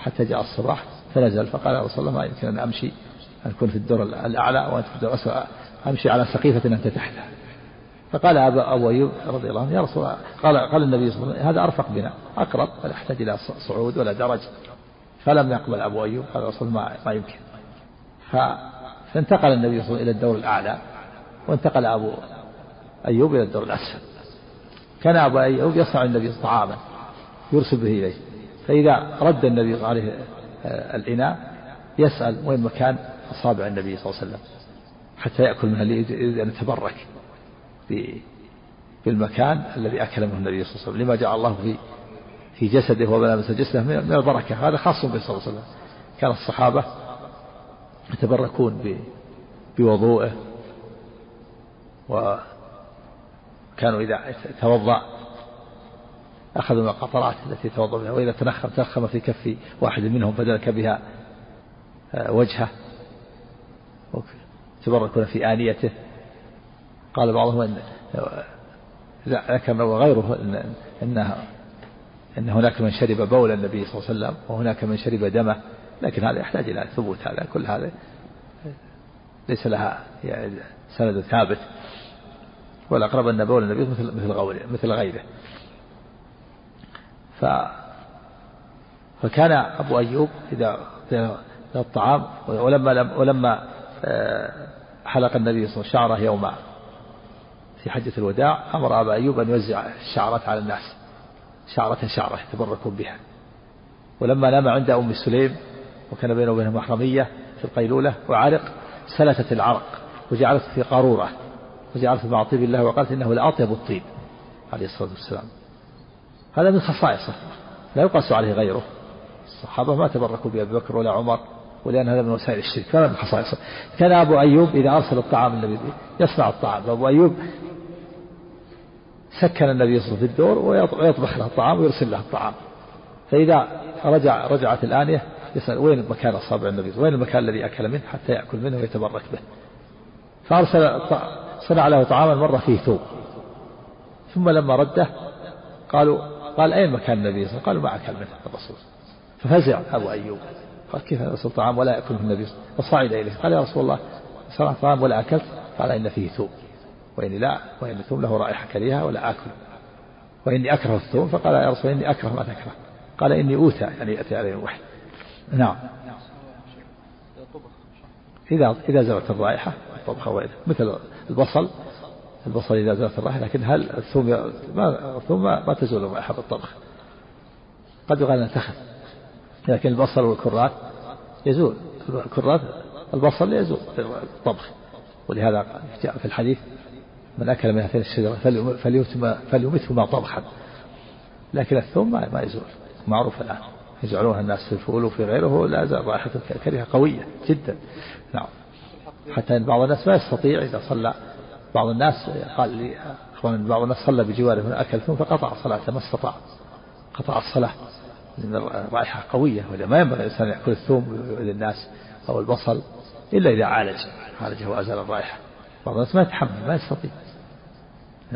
حتى جاء الصباح فنزل فقال يا رسول الله ما يمكن أن أمشي أن أكون في الدور الأعلى وأنت في الدور الأسفل أمشي على سقيفة أنت تحتها. فقال أبو أيوب رضي الله عنه يا رسول الله قال قال النبي صلى الله عليه وسلم هذا أرفق بنا أقرب ولا يحتاج إلى صعود ولا درج. فلم يقبل أبو أيوب قال رسول ما, ما يمكن. فانتقل النبي صلى الله عليه وسلم إلى الدور الأعلى وانتقل أبو أيوب إلى الدور الأسفل. كان أبو أيوب يصنع النبي طعاما يرسل به إليه. فإذا رد النبي عليه آه، الإناء يسأل وين مكان أصابع النبي صلى الله عليه وسلم حتى يأكل منها يريد أن يتبرك بالمكان الذي أكل منه النبي صلى الله عليه وسلم. لما جعل الله في في جسده وملامس جسده من البركة. هذا خاص به صلى الله عليه وسلم. كان الصحابة يتبركون بوضوءه وكانوا إذا توضأ أخذوا من القطرات التي توضأ بها وإذا تنخم تنخم في كف واحد منهم فدلك بها آه، وجهه. تبركون في آنيته. قال بعضهم أن ذكر وغيره إن إنها أن هناك من شرب بول النبي صلى الله عليه وسلم وهناك من شرب دمه لكن هذا يحتاج إلى ثبوت هذا كل هذا ليس لها يعني سند ثابت. والأقرب أن بول النبي مثل مثل مثل غيره. ف فكان أبو أيوب إذا الطعام ولما لم ولما آه، حلق النبي صلى الله عليه وسلم شعره يوم في حجة الوداع أمر أبا أيوب أن يوزع الشعرات على الناس. شعرة شعرة يتبركون بها. ولما نام عند أم سليم وكان بينه وبينها محرمية في القيلولة وعرق سلتت العرق وجعلت في قارورة وجعلت مع طيب الله وقالت إنه لأطيب الطيب عليه الصلاة والسلام. هذا من خصائصه. لا يقاس عليه غيره. الصحابة ما تبركوا بأبي بكر ولا عمر ولأن هذا من وسائل الشرك. كان من خصائصه. كان أبو أيوب إذا أرسل الطعام النبي يصنع الطعام. أبو أيوب سكن النبي صلى الله عليه وسلم في الدور ويطبخ له الطعام ويرسل له الطعام. فإذا رجع رجعت الآنية يسأل وين مكان أصابع النبي؟ وين المكان الذي أكل منه حتى يأكل منه ويتبرك به؟ فأرسل صنع له طعاما مرة فيه ثوب. ثم لما رده قالوا قال أين مكان النبي صلى الله عليه وسلم؟ قالوا ما أكل منه الرسول. ففزع أبو أيوب. قال كيف أرسل طعام ولا يأكله النبي فصعد إليه قال يا رسول الله صنع طعام ولا أكلت؟ قال إن فيه ثوب. وإني لا وإن الثوم له رائحة كريهة ولا آكل. وإني أكره الثوم فقال يا رسول إني أكره ما تكره. قال إني أوتى يعني يأتي عليه الوحي. نعم. إذا إذا زالت الرائحة طبخ مثل البصل. البصل إذا زالت الرائحة لكن هل الثوم ما الثوم ما تزول الرائحة بالطبخ قد يقال تخف لكن البصل والكرات يزول. الكرات البصل يزول بالطبخ ولهذا جاء في الحديث من أكل من هاتين الشجرة فليمثهما طبخا لكن الثوم ما يزول. معروف الآن. يجعلونها الناس في الفول وفي غيره لا زال رائحة كريهة قوية جدا. نعم. حتى أن بعض الناس ما يستطيع إذا صلى. بعض الناس قال لي أخوان بعض الناس صلى بجواره من أكل ثم فقطع صلاته ما استطاع. قطع الصلاة. لأن الرائحة قوية ولا ما ينبغي الإنسان يأكل الثوم للناس أو البصل إلا إذا عالج. عالجه وأزال الرائحة. بعض الناس ما يتحمل ما يستطيع.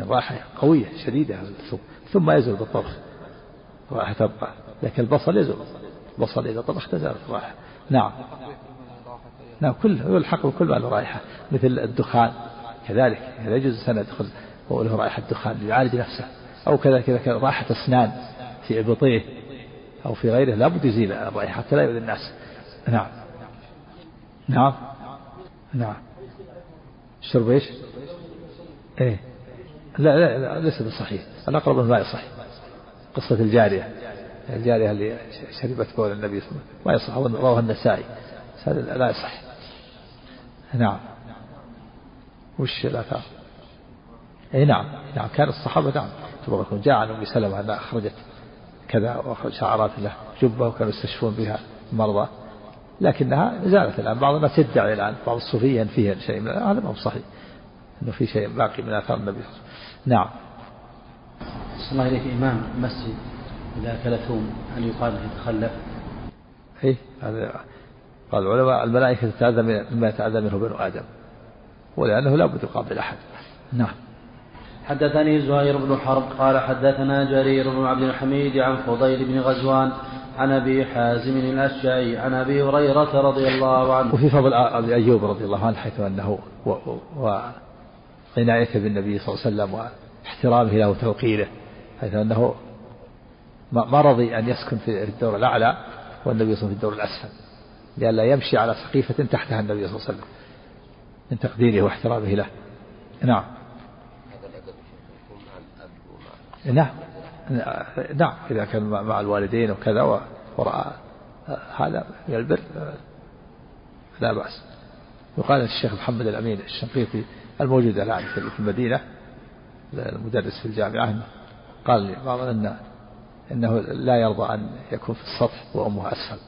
الرائحة قوية شديدة الثوم ثم يزول بالطبخ الرائحة تبقى. لكن البصل يزول البصل إذا طبخ تزال الرائحة نعم. نعم كل يلحق بكل ما له رائحة. مثل الدخان. كذلك. لا يجوز الإنسان يدخل وله رائحة دخان يعالج نفسه؟ أو كذلك إذا كان رائحة أسنان في إبطيه أو في غيره لابد يزيل الرائحة حتى لا يؤذي الناس. نعم. نعم. نعم. الشرب إيش؟ إيه. لا لا, لا ليس بصحيح. الأقرب ما يصح قصة الجارية. الجارية اللي شربت بول النبي صلى الله عليه وسلم. ما يصح رواه النسائي. هذا لا يصح. نعم. وش الآثار؟ أي نعم نعم. كان الصحابة نعم. تبارك جاء عن أم سلمة أنها أخرجت كذا وأخرج شعرات له جبة وكانوا يستشفون بها المرضى لكنها زالت الآن. بعض الناس يدعي الآن بعض الصوفية فيها شيء من هذا. ما هو صحيح. أنه في شيء باقي من آثار النبي نعم صلى الله إليك إمام مسجد إذا أكل ثوم هل يقال له يتخلف؟ إيه هذا قال العلماء الملائكة تتأذى مما يتأذى منه بنو آدم ولأنه لا بد يقابل أحد نعم حدثني زهير بن حرب قال حدثنا جرير بن عبد الحميد عن فضيل بن غزوان عن أبي حازم الأشجعي عن أبي هريرة رضي الله عنه. وفي فضل أبي أيوب رضي الله عنه حيث أنه وعنايته بالنبي صلى الله عليه وسلم واحترامه له وتوقيره حيث أنه ما رضي أن يسكن في الدور الأعلى والنبي صلى الله عليه وسلم في الدور الأسفل لئلا يمشي على سقيفة تحتها النبي صلى الله عليه وسلم من تقديره واحترامه له. نعم. نعم نعم إذا كان مع الوالدين وكذا ورأى هذا من البر لا بأس وقال الشيخ محمد الأمين الشنقيطي الموجود الآن في المدينة المدرس في الجامعة قال لي بعض أن إنه لا يرضى أن يكون في السطح وأمه أسفل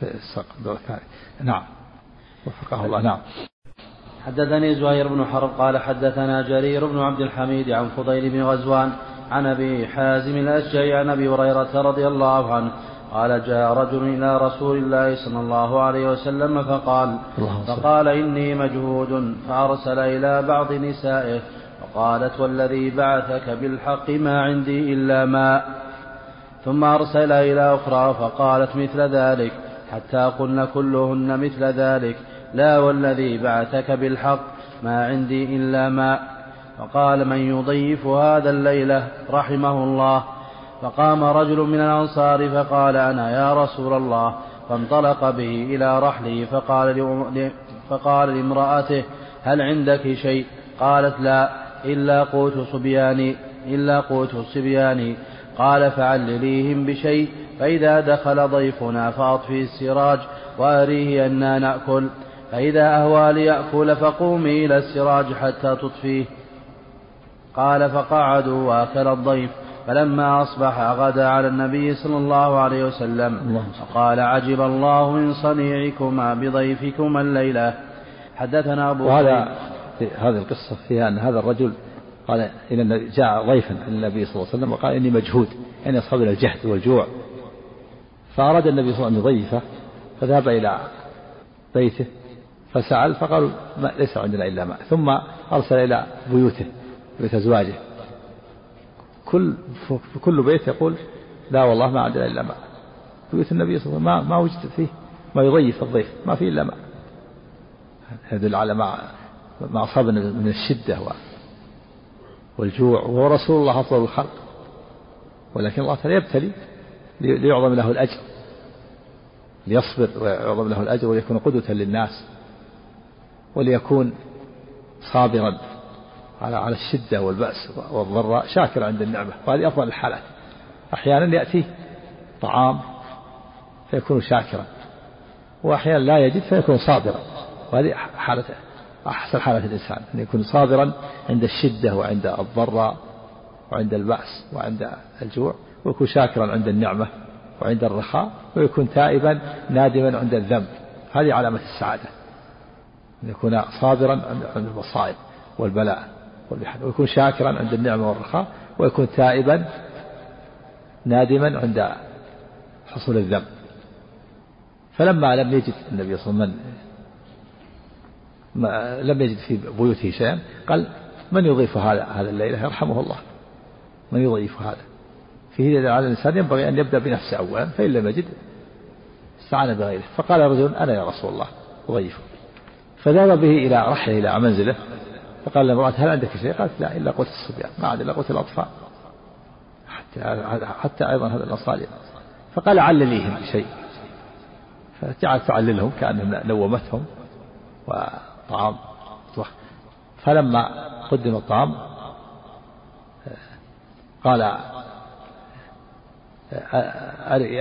في السقف الدور الثاني نعم. وفقه الله نعم. حدثني زهير بن حرب قال حدثنا جرير بن عبد الحميد عن فضيل بن غزوان عن أبي حازم الأشجعي عن أبي هريرة رضي الله عنه قال جاء رجل إلى رسول الله صلى الله عليه وسلم فقال فقال إني مجهود فأرسل إلى بعض نسائه فقالت والذي بعثك بالحق ما عندي إلا ماء. ثم أرسل إلى أخرى فقالت مثل ذلك حتى قلن كلهن مثل ذلك. لا والذي بعثك بالحق ما عندي إلا ماء. فقال من يضيف هذا الليلة رحمه الله. فقام رجل من الأنصار فقال أنا يا رسول الله فانطلق به إلى رحله فقال, فقال لامرأته هل عندك شيء؟ قالت لا إلا قوت صبياني إلا قوت صبياني. قال فعلليهم بشيء فإذا دخل ضيفنا فأطفي السراج وأريه أنا نأكل. فإذا أهوى ليأكل فقومي إلى السراج حتى تطفيه. قال فقعدوا وأكل الضيف. فلما أصبح غدا على النبي صلى الله عليه وسلم فقال عجب الله من صنيعكما بضيفكما الليلة. حدثنا أبو وهذا في هذه القصة فيها أن هذا الرجل قال إن جاء ضيفا النبي صلى الله عليه وسلم وقال إني مجهود يعني أصابنا الجهد والجوع. فأراد النبي صلى الله عليه وسلم أن يضيفه فذهب إلى بيته فسأل فقالوا ما ليس عندنا إلا ماء. ثم أرسل إلى بيوته بيت أزواجه. كل في كل بيت يقول لا والله ما عندنا إلا ماء بيوت النبي صلى الله عليه وسلم ما, وجد فيه ما يضيف الضيف ما فيه إلا ماء يدل على ما ما أصابنا من الشدة والجوع وهو رسول الله أفضل الخلق. ولكن الله تعالى يبتلي ليعظم له الأجر. ليصبر ويعظم له الأجر وليكون قدوة للناس. وليكون صابرا. على على الشدة والبأس والضراء شاكر عند النعمة. وهذه أفضل الحالات. أحيانا يأتيه طعام فيكون شاكرا وأحيانا لا يجد فيكون صابرا. وهذه حالة أحسن حالة الإنسان أن يكون صابرا عند الشدة وعند الضراء وعند البأس وعند الجوع ويكون شاكرا عند النعمة وعند الرخاء ويكون تائبا نادما عند الذنب. هذه علامة السعادة أن يكون صابرا عند المصائب والبلاء. ويكون شاكرا عند النعمة والرخاء ويكون تائبا نادما عند حصول الذنب. فلما لم يجد النبي صلى الله عليه وسلم لم يجد في بيوته شيئا قال من يضيف هذا هذا الليلة؟ يرحمه الله. من يضيف هذا؟ فيه على الإنسان ينبغي أن يبدأ بنفسه أولا فإن لم يجد استعان بغيره. فقال رجل أنا يا رسول الله أضيفه فذهب به إلى رحله إلى منزله فقال لامرأة هل عندك شيء؟ قالت لا إلا قوت الصبيان. ما عاد إلا قوت الأطفال. حتى حتى أيضا هذا الأنصاري فقال علليهم بشيء. فجعلت تعللهم كأنهم نومتهم وطعام. فلما قدم الطعام قال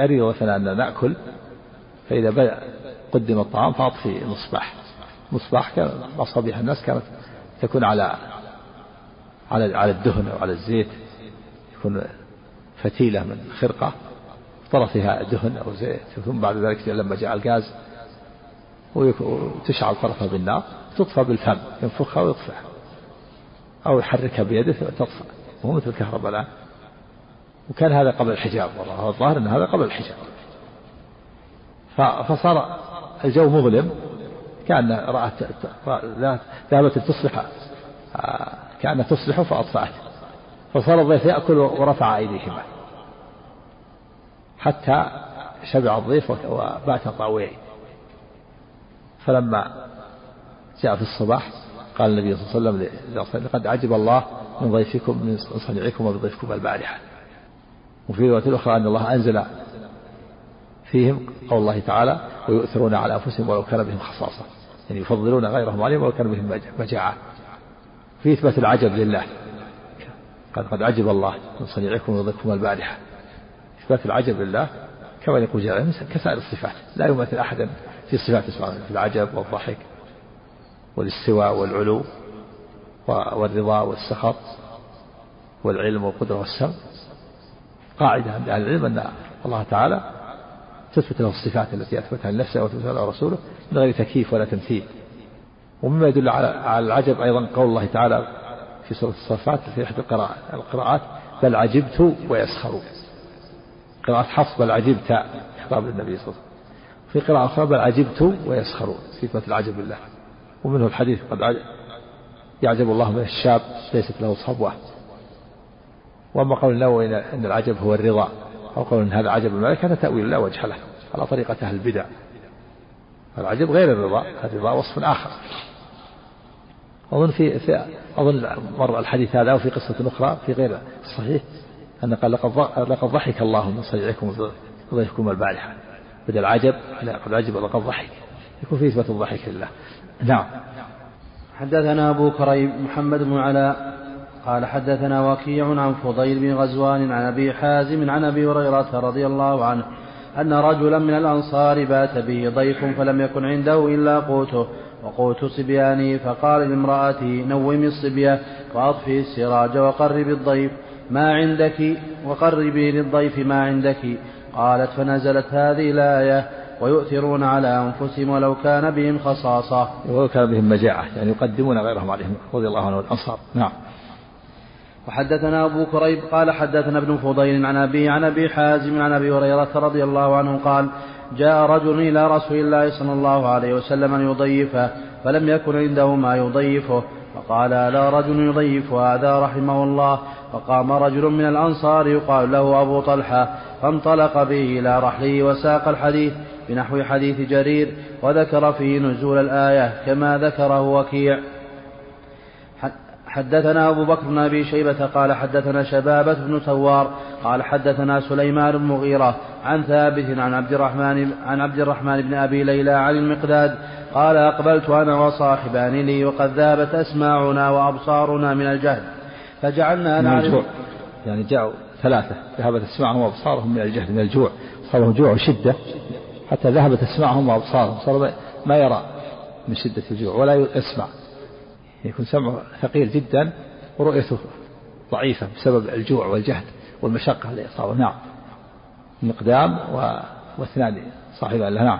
أري مثلا أن نأكل. فإذا بدأ قدم الطعام فأطفي المصباح مصباح كان مصابيح الناس كانت تكون على على على الدهن أو على الزيت يكون فتيلة من خرقة طرفها دهن أو زيت ثم بعد ذلك لما جاء الغاز وتشعل طرفها بالنار تطفى بالفم ينفخها ويطفئها أو يحركها بيده تطفى وهو مثل الكهرباء الآن. وكان هذا قبل الحجاب والله الظاهر أن هذا قبل الحجاب. فصار الجو مظلم كأن رأت ذهبت تصلح كأنها تصلح فأطفأت. فصار الضيف يأكل ورفع أيديهما. حتى شبع الضيف وبات طاوعين فلما جاء في الصباح قال النبي صلى الله عليه وسلم لقد عجب الله من ضيفكم من صنيعكم وبضيفكم البارحة. وفي رواية أخرى أن الله أنزل فيهم قول الله تعالى ويؤثرون على أنفسهم ولو كان بهم خصاصة. يعني يفضلون غيرهم عليهم ولو كان بهم مجاعة في إثبات العجب لله. قد قد عجب الله من صنيعكم وضيفكم البارحة. إثبات العجب لله كما يقول جل كسائر الصفات. لا يمثل أحدا في صفات سبحانه في العجب والضحك والاستواء والعلو والرضا والسخط والعلم والقدرة والسمع قاعدة عند أهل العلم أن الله تعالى تثبت له الصفات التي أثبتها لنفسه وتثبتها له رسوله من غير تكييف ولا تمثيل. ومما يدل على العجب أيضا قول الله تعالى في سورة الصفات في إحدى القراءات بل عجبت ويسخرون قراءة حفص بل عجبت خطاب للنبي صلى الله عليه وسلم. في قراءة أخرى بل عجبت ويسخرون صفة العجب بالله ومنه الحديث قد عجب يعجب الله من الشاب ليست له صبوة. وأما قول النووي إن العجب هو الرضا. أو قول إن هذا عجب الملك هذا تأويل لا وجه له على طريقة أهل البدع. العجب غير الرضا الرضا وصف آخر. أظن في, أظن مر الحديث هذا وفي قصة أخرى في غير الصحيح أن قال لقد لقد ضحك الله من صيعكم ضيفكم البارحة. بدل عجب لا قد عجب لقد ضحك. يكون في إثبات الضحك لله. نعم. حدثنا أبو كريم محمد بن علاء. قال حدثنا وكيع عن فضيل بن غزوان عن أبي حازم عن أبي هريرة رضي الله عنه أن رجلا من الأنصار بات به ضيف فلم يكن عنده إلا قوته وقوت صبيانه فقال لامرأته نومي الصبية وأطفئي السراج وقربي الضيف ما عندك؟ وقربي للضيف ما عندك؟ قالت فنزلت هذه الآية ويؤثرون على أنفسهم ولو كان بهم خصاصة. ولو كان بهم مجاعة يعني يقدمون غيرهم عليهم رضي الله عنه الأنصار. نعم. وحدثنا أبو كريب قال حدثنا ابن فضيل عن أبي عن أبي حازم عن أبي هريرة رضي الله عنه قال جاء رجل إلى رسول الله صلى الله عليه وسلم أن يضيفه فلم يكن عنده ما يضيفه فقال ألا رجل يضيف هذا رحمه الله فقام رجل من الأنصار يقال له أبو طلحة فانطلق به إلى رحله وساق الحديث بنحو حديث جرير وذكر فيه نزول الآية كما ذكره وكيع. حدثنا أبو بكر بن أبي شيبة قال حدثنا شبابة بن ثوار قال حدثنا سليمان بن مغيرة عن ثابت عن عبد الرحمن عن عبد الرحمن بن أبي ليلى عن المقداد قال أقبلت أنا وصاحبان لي وقد ذابت أسماعنا وأبصارنا من الجهل. فجعلنا نعرف يعني جاءوا ثلاثة ذهبت أسماعهم وأبصارهم من الجهل من الجوع. صار لهم جوع وشدة. حتى ذهبت أسماعهم وأبصارهم صار ما يرى من شدة الجوع ولا يسمع. يكون سمعه ثقيل جدا ورؤيته ضعيفة بسبب الجوع والجهد والمشقة اللي أصابه نعم. مقدام و... واثنان صاحبان له نعم.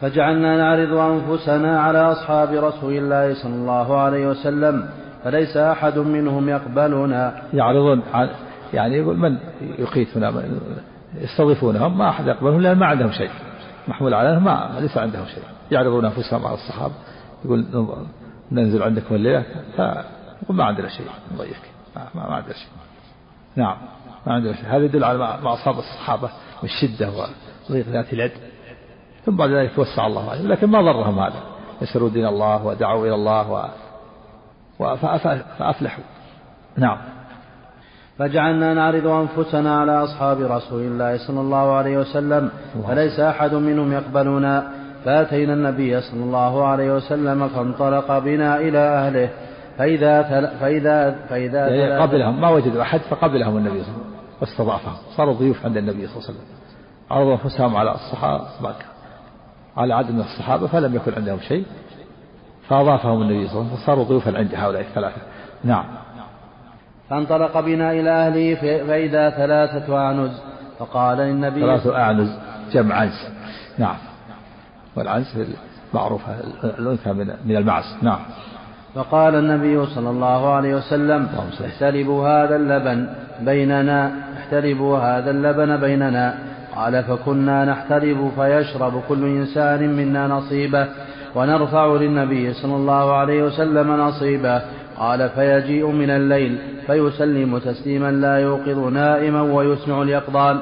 فجعلنا نعرض أنفسنا على أصحاب رسول الله صلى الله عليه وسلم فليس أحد منهم يقبلنا. يعرضون يعني يقول من يقيتنا؟ يستضيفونهم؟ ما أحد يقبلهم لأن ما عندهم شيء. محمول عليهم ما ليس عندهم شيء. يعرضون أنفسهم على الصحابة. يقول ننزل عندكم الليلة فيقول ما عندنا شيء نضيفك. ما, ما عندنا شيء. نعم ما عندنا شيء. هذا يدل على ما أصاب الصحابة من الشدة وضيق ذات اليد. ثم بعد ذلك توسع الله عليهم لكن ما ضرهم هذا. نشروا دين الله ودعوا إلى الله و... فأفلحوا نعم. فجعلنا نعرض أنفسنا على أصحاب رسول الله صلى الله عليه وسلم فليس أحد منهم يقبلنا. فأتينا النبي صلى الله عليه وسلم فانطلق بنا إلى أهله. فإذا تل فإذا فإذا يعني قبلهم ما وجدوا أحد فقبلهم النبي صلى الله عليه وسلم. واستضعفهم. صاروا ضيوف عند النبي صلى الله عليه وسلم. عرضوا أنفسهم على الصحابة على عدد من الصحابة فلم يكن عندهم شيء. فأضافهم النبي صلى الله عليه وسلم. فصاروا ضيوفا عند هؤلاء الثلاثة. نعم. فانطلق بنا إلى أهله فإذا ثلاثة أعنز. فقال للنبي ثلاثة أعنز جمع عنز نعم. والعنز معروفة الأنثى من من المعز نعم. فقال النبي صلى الله عليه وسلم احتلبوا هذا اللبن بيننا احتلبوا هذا اللبن بيننا. قال فكنا نحتلب فيشرب كل إنسان منا نصيبه ونرفع للنبي صلى الله عليه وسلم نصيبه. قال فيجيء من الليل فيسلم تسليما لا يوقظ نائما ويسمع اليقظان.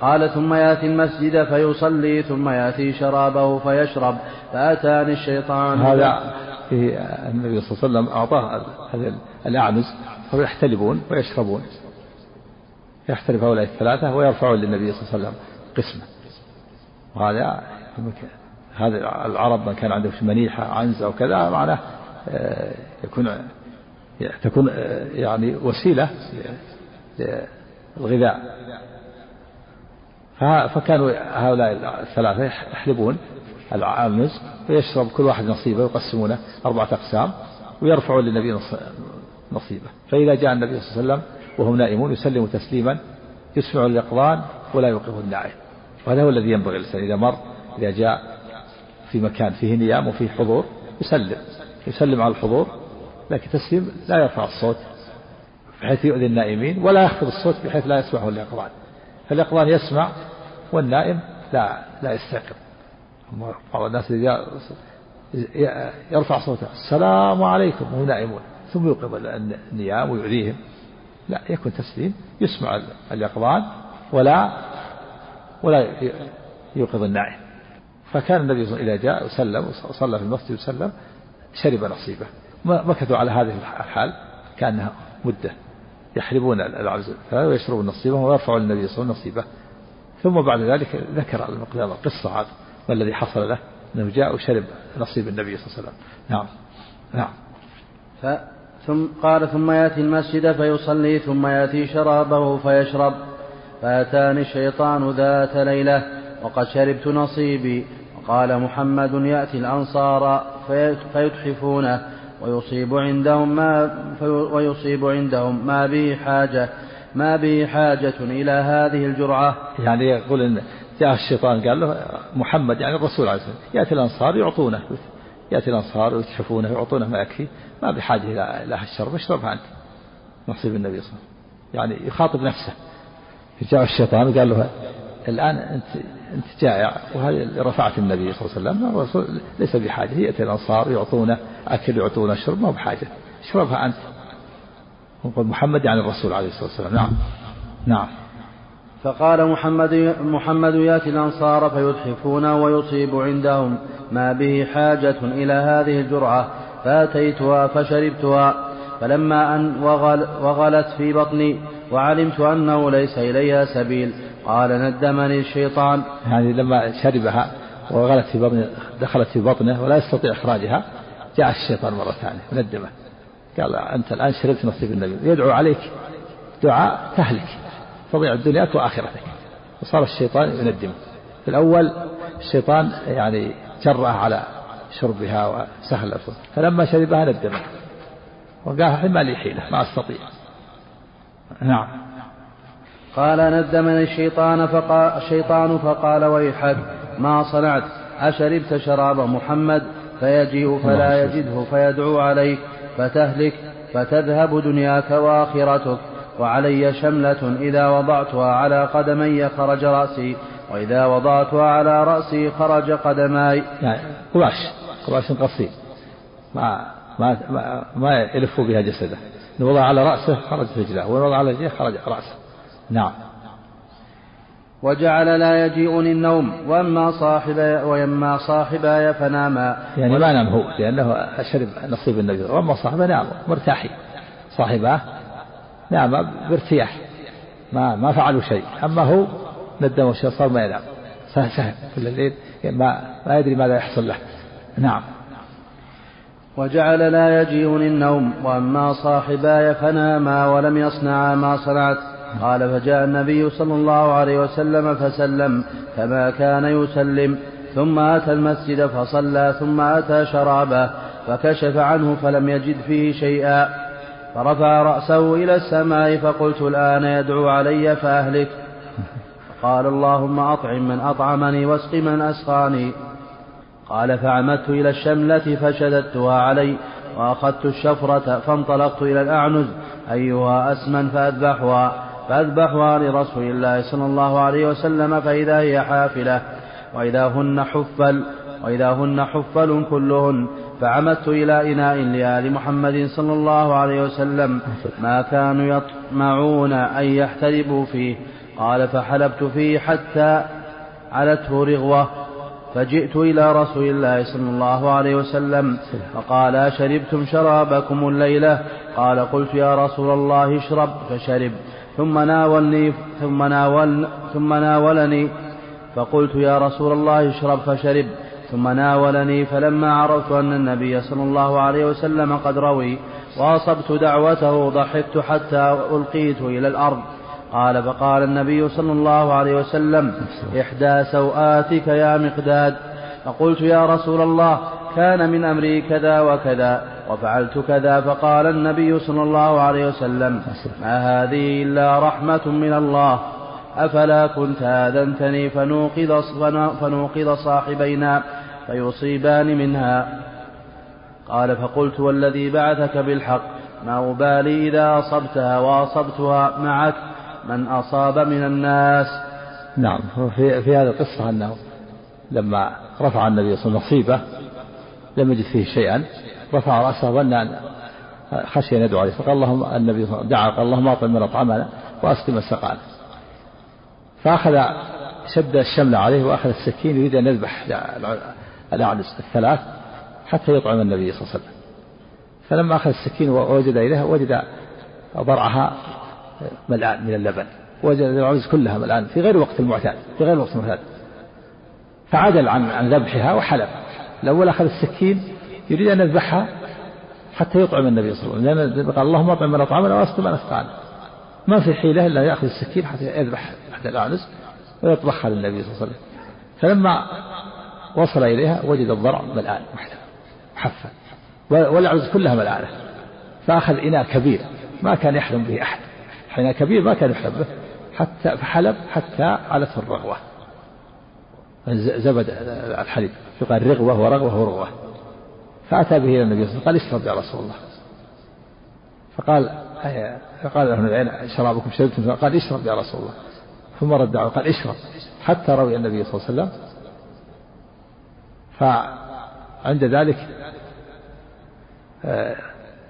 قال ثم يأتي المسجد فيصلي ثم يأتي شرابه فيشرب. فأتاني الشيطان. هذا في النبي صلى الله عليه وسلم أعطاه هذه الاعنز فيحتلبون ويشربون. يحتلب هؤلاء الثلاثة ويرفعون للنبي صلى الله عليه وسلم قسمة. وهذا هذا العرب من كان عندهم منيحة عنز أو كذا معناه آه، يكون تكون آه، يعني وسيلة للغذاء. فكانوا هؤلاء الثلاثة يحلبون العنز ويشرب كل واحد نصيبه ويقسمونه أربعة أقسام ويرفعون للنبي نصيبه. فإذا جاء النبي صلى الله عليه وسلم وهم نائمون يسلم تسليما يسمع اليقظان ولا يوقظ النائم وهذا هو الذي ينبغي الإنسان إذا مر إذا جاء في مكان فيه نيام وفيه حضور يسلم. يسلم على الحضور لكن تسليم لا يرفع الصوت بحيث يؤذي النائمين ولا يخفض الصوت بحيث لا يسمعه اليقظان فاليقظان يسمع والنائم لا لا يستيقظ. بعض الناس يرفع صوته السلام عليكم. وهم نائمون. ثم يوقظ النيام ويؤذيهم لا يكون تسليم يسمع اليقظان ولا ولا يوقظ النائم. فكان النبي صلى الله عليه وسلم إذا جاء وسلم وصلى في المسجد وسلم شرب نصيبه. مكثوا على هذه الحال كأنها مدة. يحلبون العرز ويشربون نصيبه ويرفع النبي صلى الله عليه وسلم نصيبه. ثم بعد ذلك ذكر المقدام القصة هذا ما الذي حصل له أنه جاء وشرب نصيب النبي صلى الله عليه وسلم. نعم. نعم. ف... ثم قال ثم يأتي المسجد فيصلي ثم يأتي شرابه فيشرب. فأتاني الشيطان ذات ليلة وقد شربت نصيبي. وقال محمد يأتي الأنصار فيتحفونه. ويصيب عندهم ما ويصيب عندهم ما به حاجة ما به حاجة إلى هذه الجرعة. يعني يقول إن جاء الشيطان قال له محمد يعني الرسول عليه الصلاة والسلام يأتي الأنصار يعطونه. يأتي الأنصار ويتحفونه يعطونه ما يكفي. ما بحاجة إلى إلى الشرب اشربها أنت. نصيب النبي صلى الله عليه وسلم. يعني يخاطب نفسه. جاء الشيطان وقال له الآن أنت أنت جائع. وهذه رفعت النبي صلى الله عليه وسلم الرسول ليس بحاجة. يأتي الأنصار يعطونه أكل يعطونه شرب ما بحاجة. اشربها أنت. وقال محمد يعني الرسول عليه الصلاة والسلام. نعم. نعم. فقال محمد محمد يأتي الأنصار فيتحفونه ويصيب عندهم. ما به حاجة إلى هذه الجرعة. فأتيتها فشربتها. فلما أن وغل وغلت في بطني وعلمت أنه ليس إليها سبيل. قال ندمني الشيطان. يعني لما شربها وغلت في بطنه دخلت في بطنه ولا يستطيع إخراجها جاء الشيطان مرة ثانية وندمه. قال أنت الآن شربت نصيب النبي. يدعو عليك دعاء تهلك تضيع دنياك وآخرتك. وصار الشيطان يندمه في الأول الشيطان يعني جرأه على شربها وسهل فلما شربها ندمه. وقال ما لي حيلة ما أستطيع. نعم. قال ندمني الشيطان فقال الشيطان فقال ويحك ما صنعت أشربت شراب محمد فيجيء فلا يجده فيدعو عليك فتهلك فتذهب دنياك وآخرتك وعلي شملة إذا وضعتها على قدمي خرج رأسي وإذا وضعتها على رأسي خرج قدماي. يعني قماش قماش قصير ما ما ما, ما يلف بها جسده. إن وضع على رأسه خرجت رجله وإن وضع على رجله خرج رأسه. نعم. وجعل لا يجيئني النوم وأما صاحبي وأما صاحباي فناما. يعني ما نام هو لأنه شرب نصيب النبي. وأما صاحبه نام مرتاحين. صاحباه نام بارتياح ما ما فعلوا شيء. أما هو ندم الشيء صار ما ينام. سهل كل الليل ما ما يدري ماذا يحصل له. نعم. وجعل لا يجيئني النوم وأما صاحباي فناما ولم يصنعا ما صنعت. قال فجاء النبي صلى الله عليه وسلم فسلم كما كان يسلم. ثم أتى المسجد فصلى ثم أتى شرابه فكشف عنه فلم يجد فيه شيئا. فرفع رأسه إلى السماء فقلت الآن يدعو علي فأهلك. قال اللهم أطعم من أطعمني واسق من أسقاني. قال فعمدت إلى الشملة فشددتها علي وأخذت الشفرة فانطلقت إلى الأعنز أيها أسمن فأذبحها. فأذبحها لرسول الله صلى الله عليه وسلم فإذا هي حافلة وإذا هن حفل وإذا هن حفل كلهن. فعمدت إلى إناء لآل محمد صلى الله عليه وسلم ما كانوا يطمعون أن يحتربوا فيه. قال فحلبت فيه حتى علته رغوة فجئت إلى رسول الله صلى الله عليه وسلم فقال أشربتم شرابكم الليلة؟ قال قلت يا رسول الله اشرب فشرب ثم ناولني ثم ناول ثم ناولني. فقلت يا رسول الله اشرب فشرب. ثم ناولني فلما عرفت أن النبي صلى الله عليه وسلم قد روي وأصبت دعوته ضحكت حتى ألقيت إلى الأرض. قال فقال النبي صلى الله عليه وسلم إحدى سوآتك يا مقداد. فقلت يا رسول الله كان من أمري كذا وكذا وفعلت كذا فقال النبي صلى الله عليه وسلم ما هذه إلا رحمة من الله أفلا كنت آذنتني فنوقظ, فنوقظ صاحبينا فيصيبان منها. قال فقلت والذي بعثك بالحق ما أبالي إذا أصبتها وأصبتها معك من أصاب من الناس. نعم في, في هذه القصة أنه لما رفع النبي صلى الله عليه وسلم نصيبه لم يجد فيه شيئا رفع رأسه ظن أن خشي أن يدعو عليه. فقال اللهم النبي دعا قال اللهم أعطنا من أطعمنا وأسقم السقانا فأخذ شد الشملة عليه وأخذ السكين يريد أن يذبح الأعنز الثلاث حتى يطعم النبي صلى الله عليه وسلم. فلما أخذ السكين ووجد إليها وجد ضرعها ملآن من اللبن. وجد العنز كلها ملآن في غير وقت المعتاد في غير وقت المعتاد. فعدل عن عن ذبحها وحلب الأول أخذ السكين يريد أن يذبحها حتى يطعم النبي صلى الله عليه وسلم. لأن قال اللهم اطعم من أطعمنا واسق من أسقانا. ما في حيلة إلا يأخذ السكين حتى يذبح أحد الأعنز ويطبخها للنبي صلى الله عليه وسلم. فلما وصل إليها وجد الضرع ملآن وحده محفل والأعنز كلها ملآنة. فأخذ إناء كبير ما كان يحلم به أحد. إناء كبير ما كان يحلم به. حتى فحلب حتى علته الرغوة. زبد الحليب. يقال رغوة ورغوة ورغوة. فأتى به إلى النبي صلى الله عليه وسلم قال اشرب يا رسول الله. فقال فقال له العين شرابكم شربتم؟ قال اشرب يا رسول الله. ثم رد قال اشرب. حتى روي النبي صلى الله عليه وسلم. فعند ذلك آه،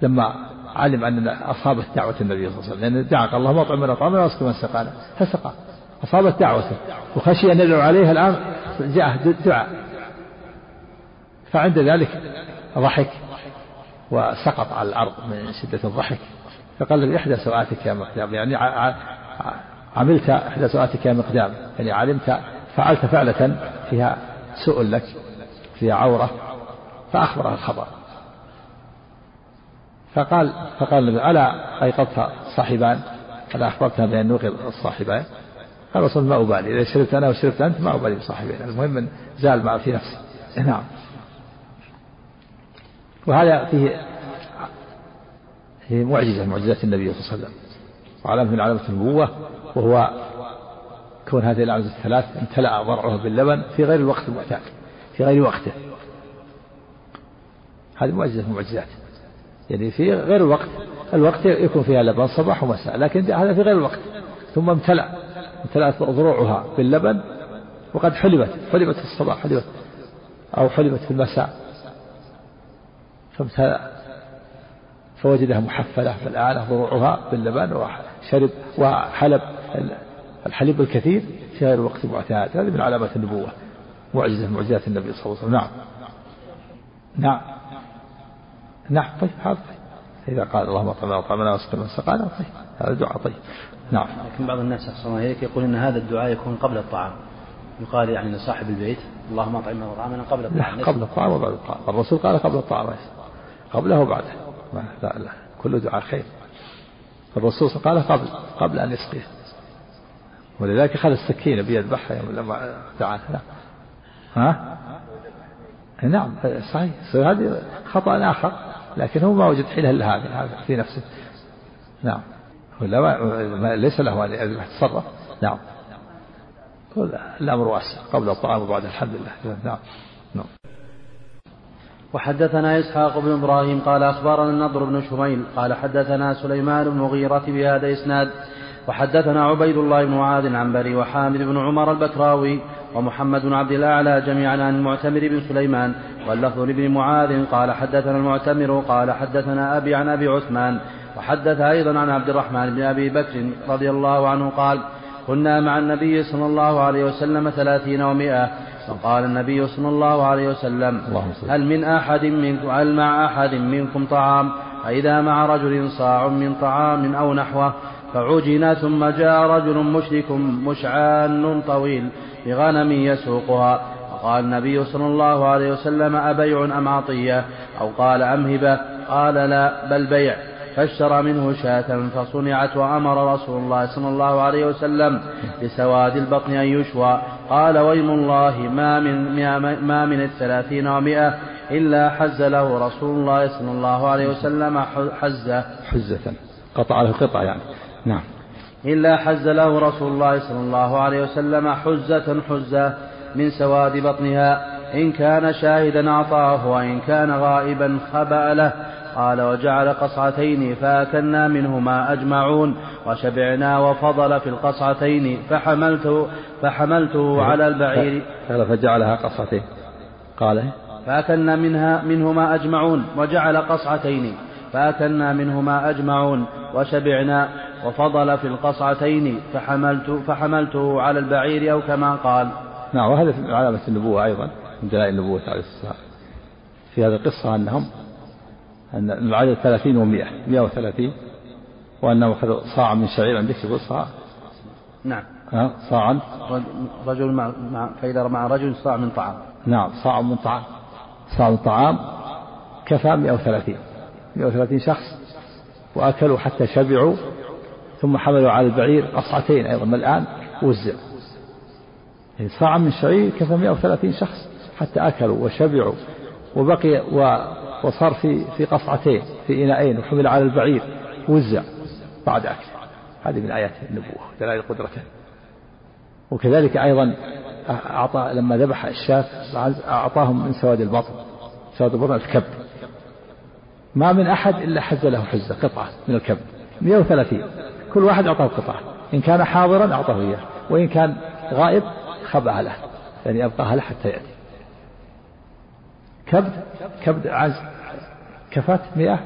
لما علم أن أصابت دعوة النبي صلى الله عليه وسلم لأن دعا قال اللهم اطعم من أطعمنا واسق من سقانا فسقى. أصابت دعوته وخشي أن يدعو عليها الآن جاءه دعاء. فعند ذلك ضحك وسقط على الأرض من شدة الضحك. فقال له إحدى سوآتك يا مقدام. يعني عملت إحدى سوآتك يا مقدام. يعني علمت فعلت فعلة فيها سوء لك فيها عورة فأخبرها الخبر. فقال فقال النبي ألا أيقظت صاحبان؟ ألا أخبرتها بأن نوقظ الصاحبان قال رسول ما أبالي. إذا شربت أنا وشربت أنت ما أبالي بصاحبين المهم من زال ما في نفسي نعم. وهذا فيه هي معجزة معجزات النبي صلى الله عليه وسلم. وعلامة من علامة النبوة وهو كون هذه الأعمدة الثلاث امتلأ ضرعه باللبن في غير الوقت المعتاد في غير وقته. هذه معجزة من المعجزات يعني في غير الوقت الوقت يكون فيها لبن صباح ومساء لكن هذا في غير الوقت ثم امتلأ. امتلأت ضروعها باللبن وقد حلبت حلبت في الصباح حلبت أو حلبت في المساء. فوجدها محفلة فالآن ضروعها باللبن وشرب وحلب الحليب الكثير في غير الوقت المعتاد هذه من علامات النبوة معجزة من معجزات النبي صلى الله عليه وسلم. نعم. نعم. نعم طيب هذا طيب. إذا قال اللهم اطعمنا وطعمنا واسقنا سقانا طيب هذا دعاء طيب. نعم. لكن بعض الناس أحسن إليك يقول أن هذا الدعاء يكون قبل الطعام. يقال يعني لصاحب البيت اللهم اطعمنا وطعمنا قبل الطعام. قبل الطعام وبعد الطعام. الرسول قال قبل الطعام. قبله وبعده. لا لا. كل دعاء خير. الرسول قال قبل قبل أن يسقيه. ولذلك أخذ السكينة بيذبحها لما دعاه. ها؟ نعم صحيح. هذه خطأ آخر لكن هو ما وجد حيلة إلا هذا في نفسه. نعم. ولا ما ليس له أن يتصرف نعم. الأمر واسع قبل الطعام وبعد الحمد لله. نعم. نعم. وحدثنا إسحاق بن إبراهيم قال أخبرنا النضر بن شميل قال حدثنا سليمان بن مغيرة بهذا إسناد. وحدثنا عبيد الله بن معاذ عن بري وحامد بن عمر البكراوي ومحمد بن عبد الأعلى جميعا عن المعتمر بن سليمان واللفظ لابن معاذ قال حدثنا المعتمر قال حدثنا أبي عن أبي عثمان وحدث أيضا عن عبد الرحمن بن أبي بكر رضي الله عنه قال كنا مع النبي صلى الله عليه وسلم ثلاثين ومائة فقال النبي صلى الله عليه وسلم هل من أحد منكم هل مع أحد منكم طعام؟ فإذا مع رجل صاع من طعام أو نحوه فعجن ثم جاء رجل مشرك مشعان طويل بغنم يسوقها. فقال النبي صلى الله عليه وسلم أبيع أم عطية أو قال أم هبة قال لا بل بيع. فاشترى منه شاة فصنعت وأمر رسول الله صلى الله عليه وسلم بسواد البطن أن يشوى. قال ويم الله ما من ما من الثلاثين ومائة إلا حز له رسول الله صلى الله عليه وسلم حزة. حزة. قطع له قطع يعني. نعم. إلا حز له رسول الله صلى الله عليه وسلم حزة حزة من سواد بطنها. إن كان شاهدا أعطاه وإن كان غائبا خبأ له. قال وجعل قصعتين فأكلنا منهما أجمعون وشبعنا وفضل في القصعتين فحملته فحملته على البعير. قال فجعلها قصعتين. قال فأكلنا منها منهما أجمعون وجعل قصعتين. فأكلنا منهما أجمعون وشبعنا وفضل في القصعتين فحملت فحملته على البعير أو كما قال. نعم وهذا علامة النبوة أيضا من دلائل النبوة عليه السلام في هذه القصة أنهم أن العدد ثلاثين ومئة مئة وثلاثين وأنه أخذ صاع من شعير. عندك يقول صاع؟ نعم. ها؟ صاعا؟ رجل مع, مع فإذا مع رجل صاع من طعام. نعم صاع من طعام. صاع من طعام كفى 130 130 شخص وأكلوا حتى شبعوا ثم حملوا على البعير قصعتين أيضا من الآن وزع. يعني صاع من شعير كفى 130 شخص حتى أكلوا وشبعوا وبقي و وصار في في قصعتين في إناءين وحمل على البعير وزع بعد أكل. هذه من آيات النبوة. دلائل قدرته. وكذلك أيضا أعطى لما ذبح الشاة أعطاهم من سواد البطن سواد البطن الكبد ما من أحد إلا حز له حزة قطعة من الكبد 130 كل واحد أعطاه قطعة. إن كان حاضرا أعطاه إياه. وإن كان غائب خبأها له. يعني أبقاها له حتى يأتي. كبد كبد عز كفت مئة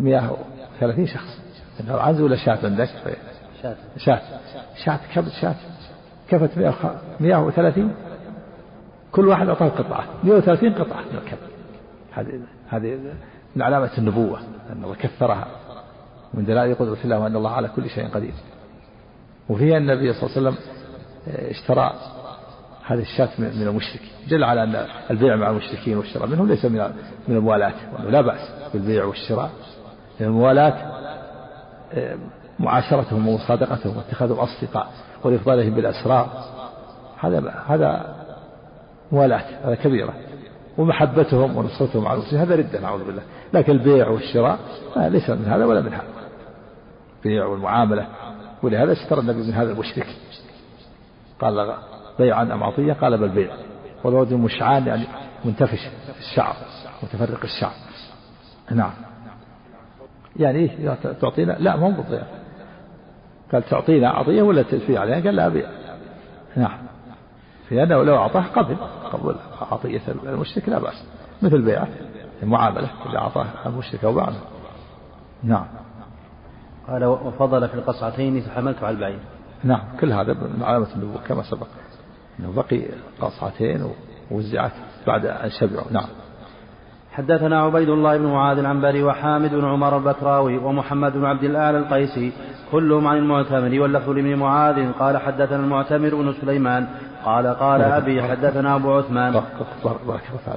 مئة وثلاثين شخص. عنز ولا شاة؟ عندك؟ شاة. شاة. شاة. كبد شاة. كفت مئة وثلاثين؟ كل واحد أعطاه قطعة. مئة وثلاثين قطعة من الكبد. هذه هذه من علامة النبوة أن الله كثرها من دلائل قدرة الله وأن الله على كل شيء قدير. وفيها النبي صلى الله عليه وسلم اشترى هذه الشاة من المشرك جل على أن البيع مع المشركين والشراء منهم ليس من من الموالاة. لا بأس بالبيع والشراء. الموالاة آه، معاشرتهم ومصادقتهم واتخاذهم أصدقاء والإفضالهم بالأسرار. هذا هذا موالاة هذا كبيرة. ومحبتهم ونصرتهم على المسلمين هذا ردة نعوذ بالله. لكن البيع والشراء آه، ليس من هذا ولا من هذا. البيع والمعاملة ولهذا اشترى النبي من هذا المشرك. قال بيعا أم عطية؟ قال بل بيع. والوجه مشعان يعني منتفش الشعر متفرق الشعر. نعم. يعني إيه تعطينا لا مو بالضيافة قال تعطينا عطية ولا تدفي عليها؟ قال لا أبيع نعم. لأنه لو أعطاه قبل قبل عطية المشرك لا بأس. مثل بيعة المعاملة إذا أعطاه المشرك أو بعده نعم. قال وفضل في القصعتين فحملت على البعير. نعم. كل هذا من علامة النبوة كما سبق. أنه بقي قصعتين ووزعت بعد أن شبعوا. نعم. حدثنا عبيد الله بن معاذ العنبري وحامد بن عمر البكراوي ومحمد بن عبد الأعلى القيسي كلهم عن المعتمر واللفظ لابن معاذ. قال حدثنا المعتمر بن سليمان. قال قال أبي حدثنا أبو عثمان. بارك الله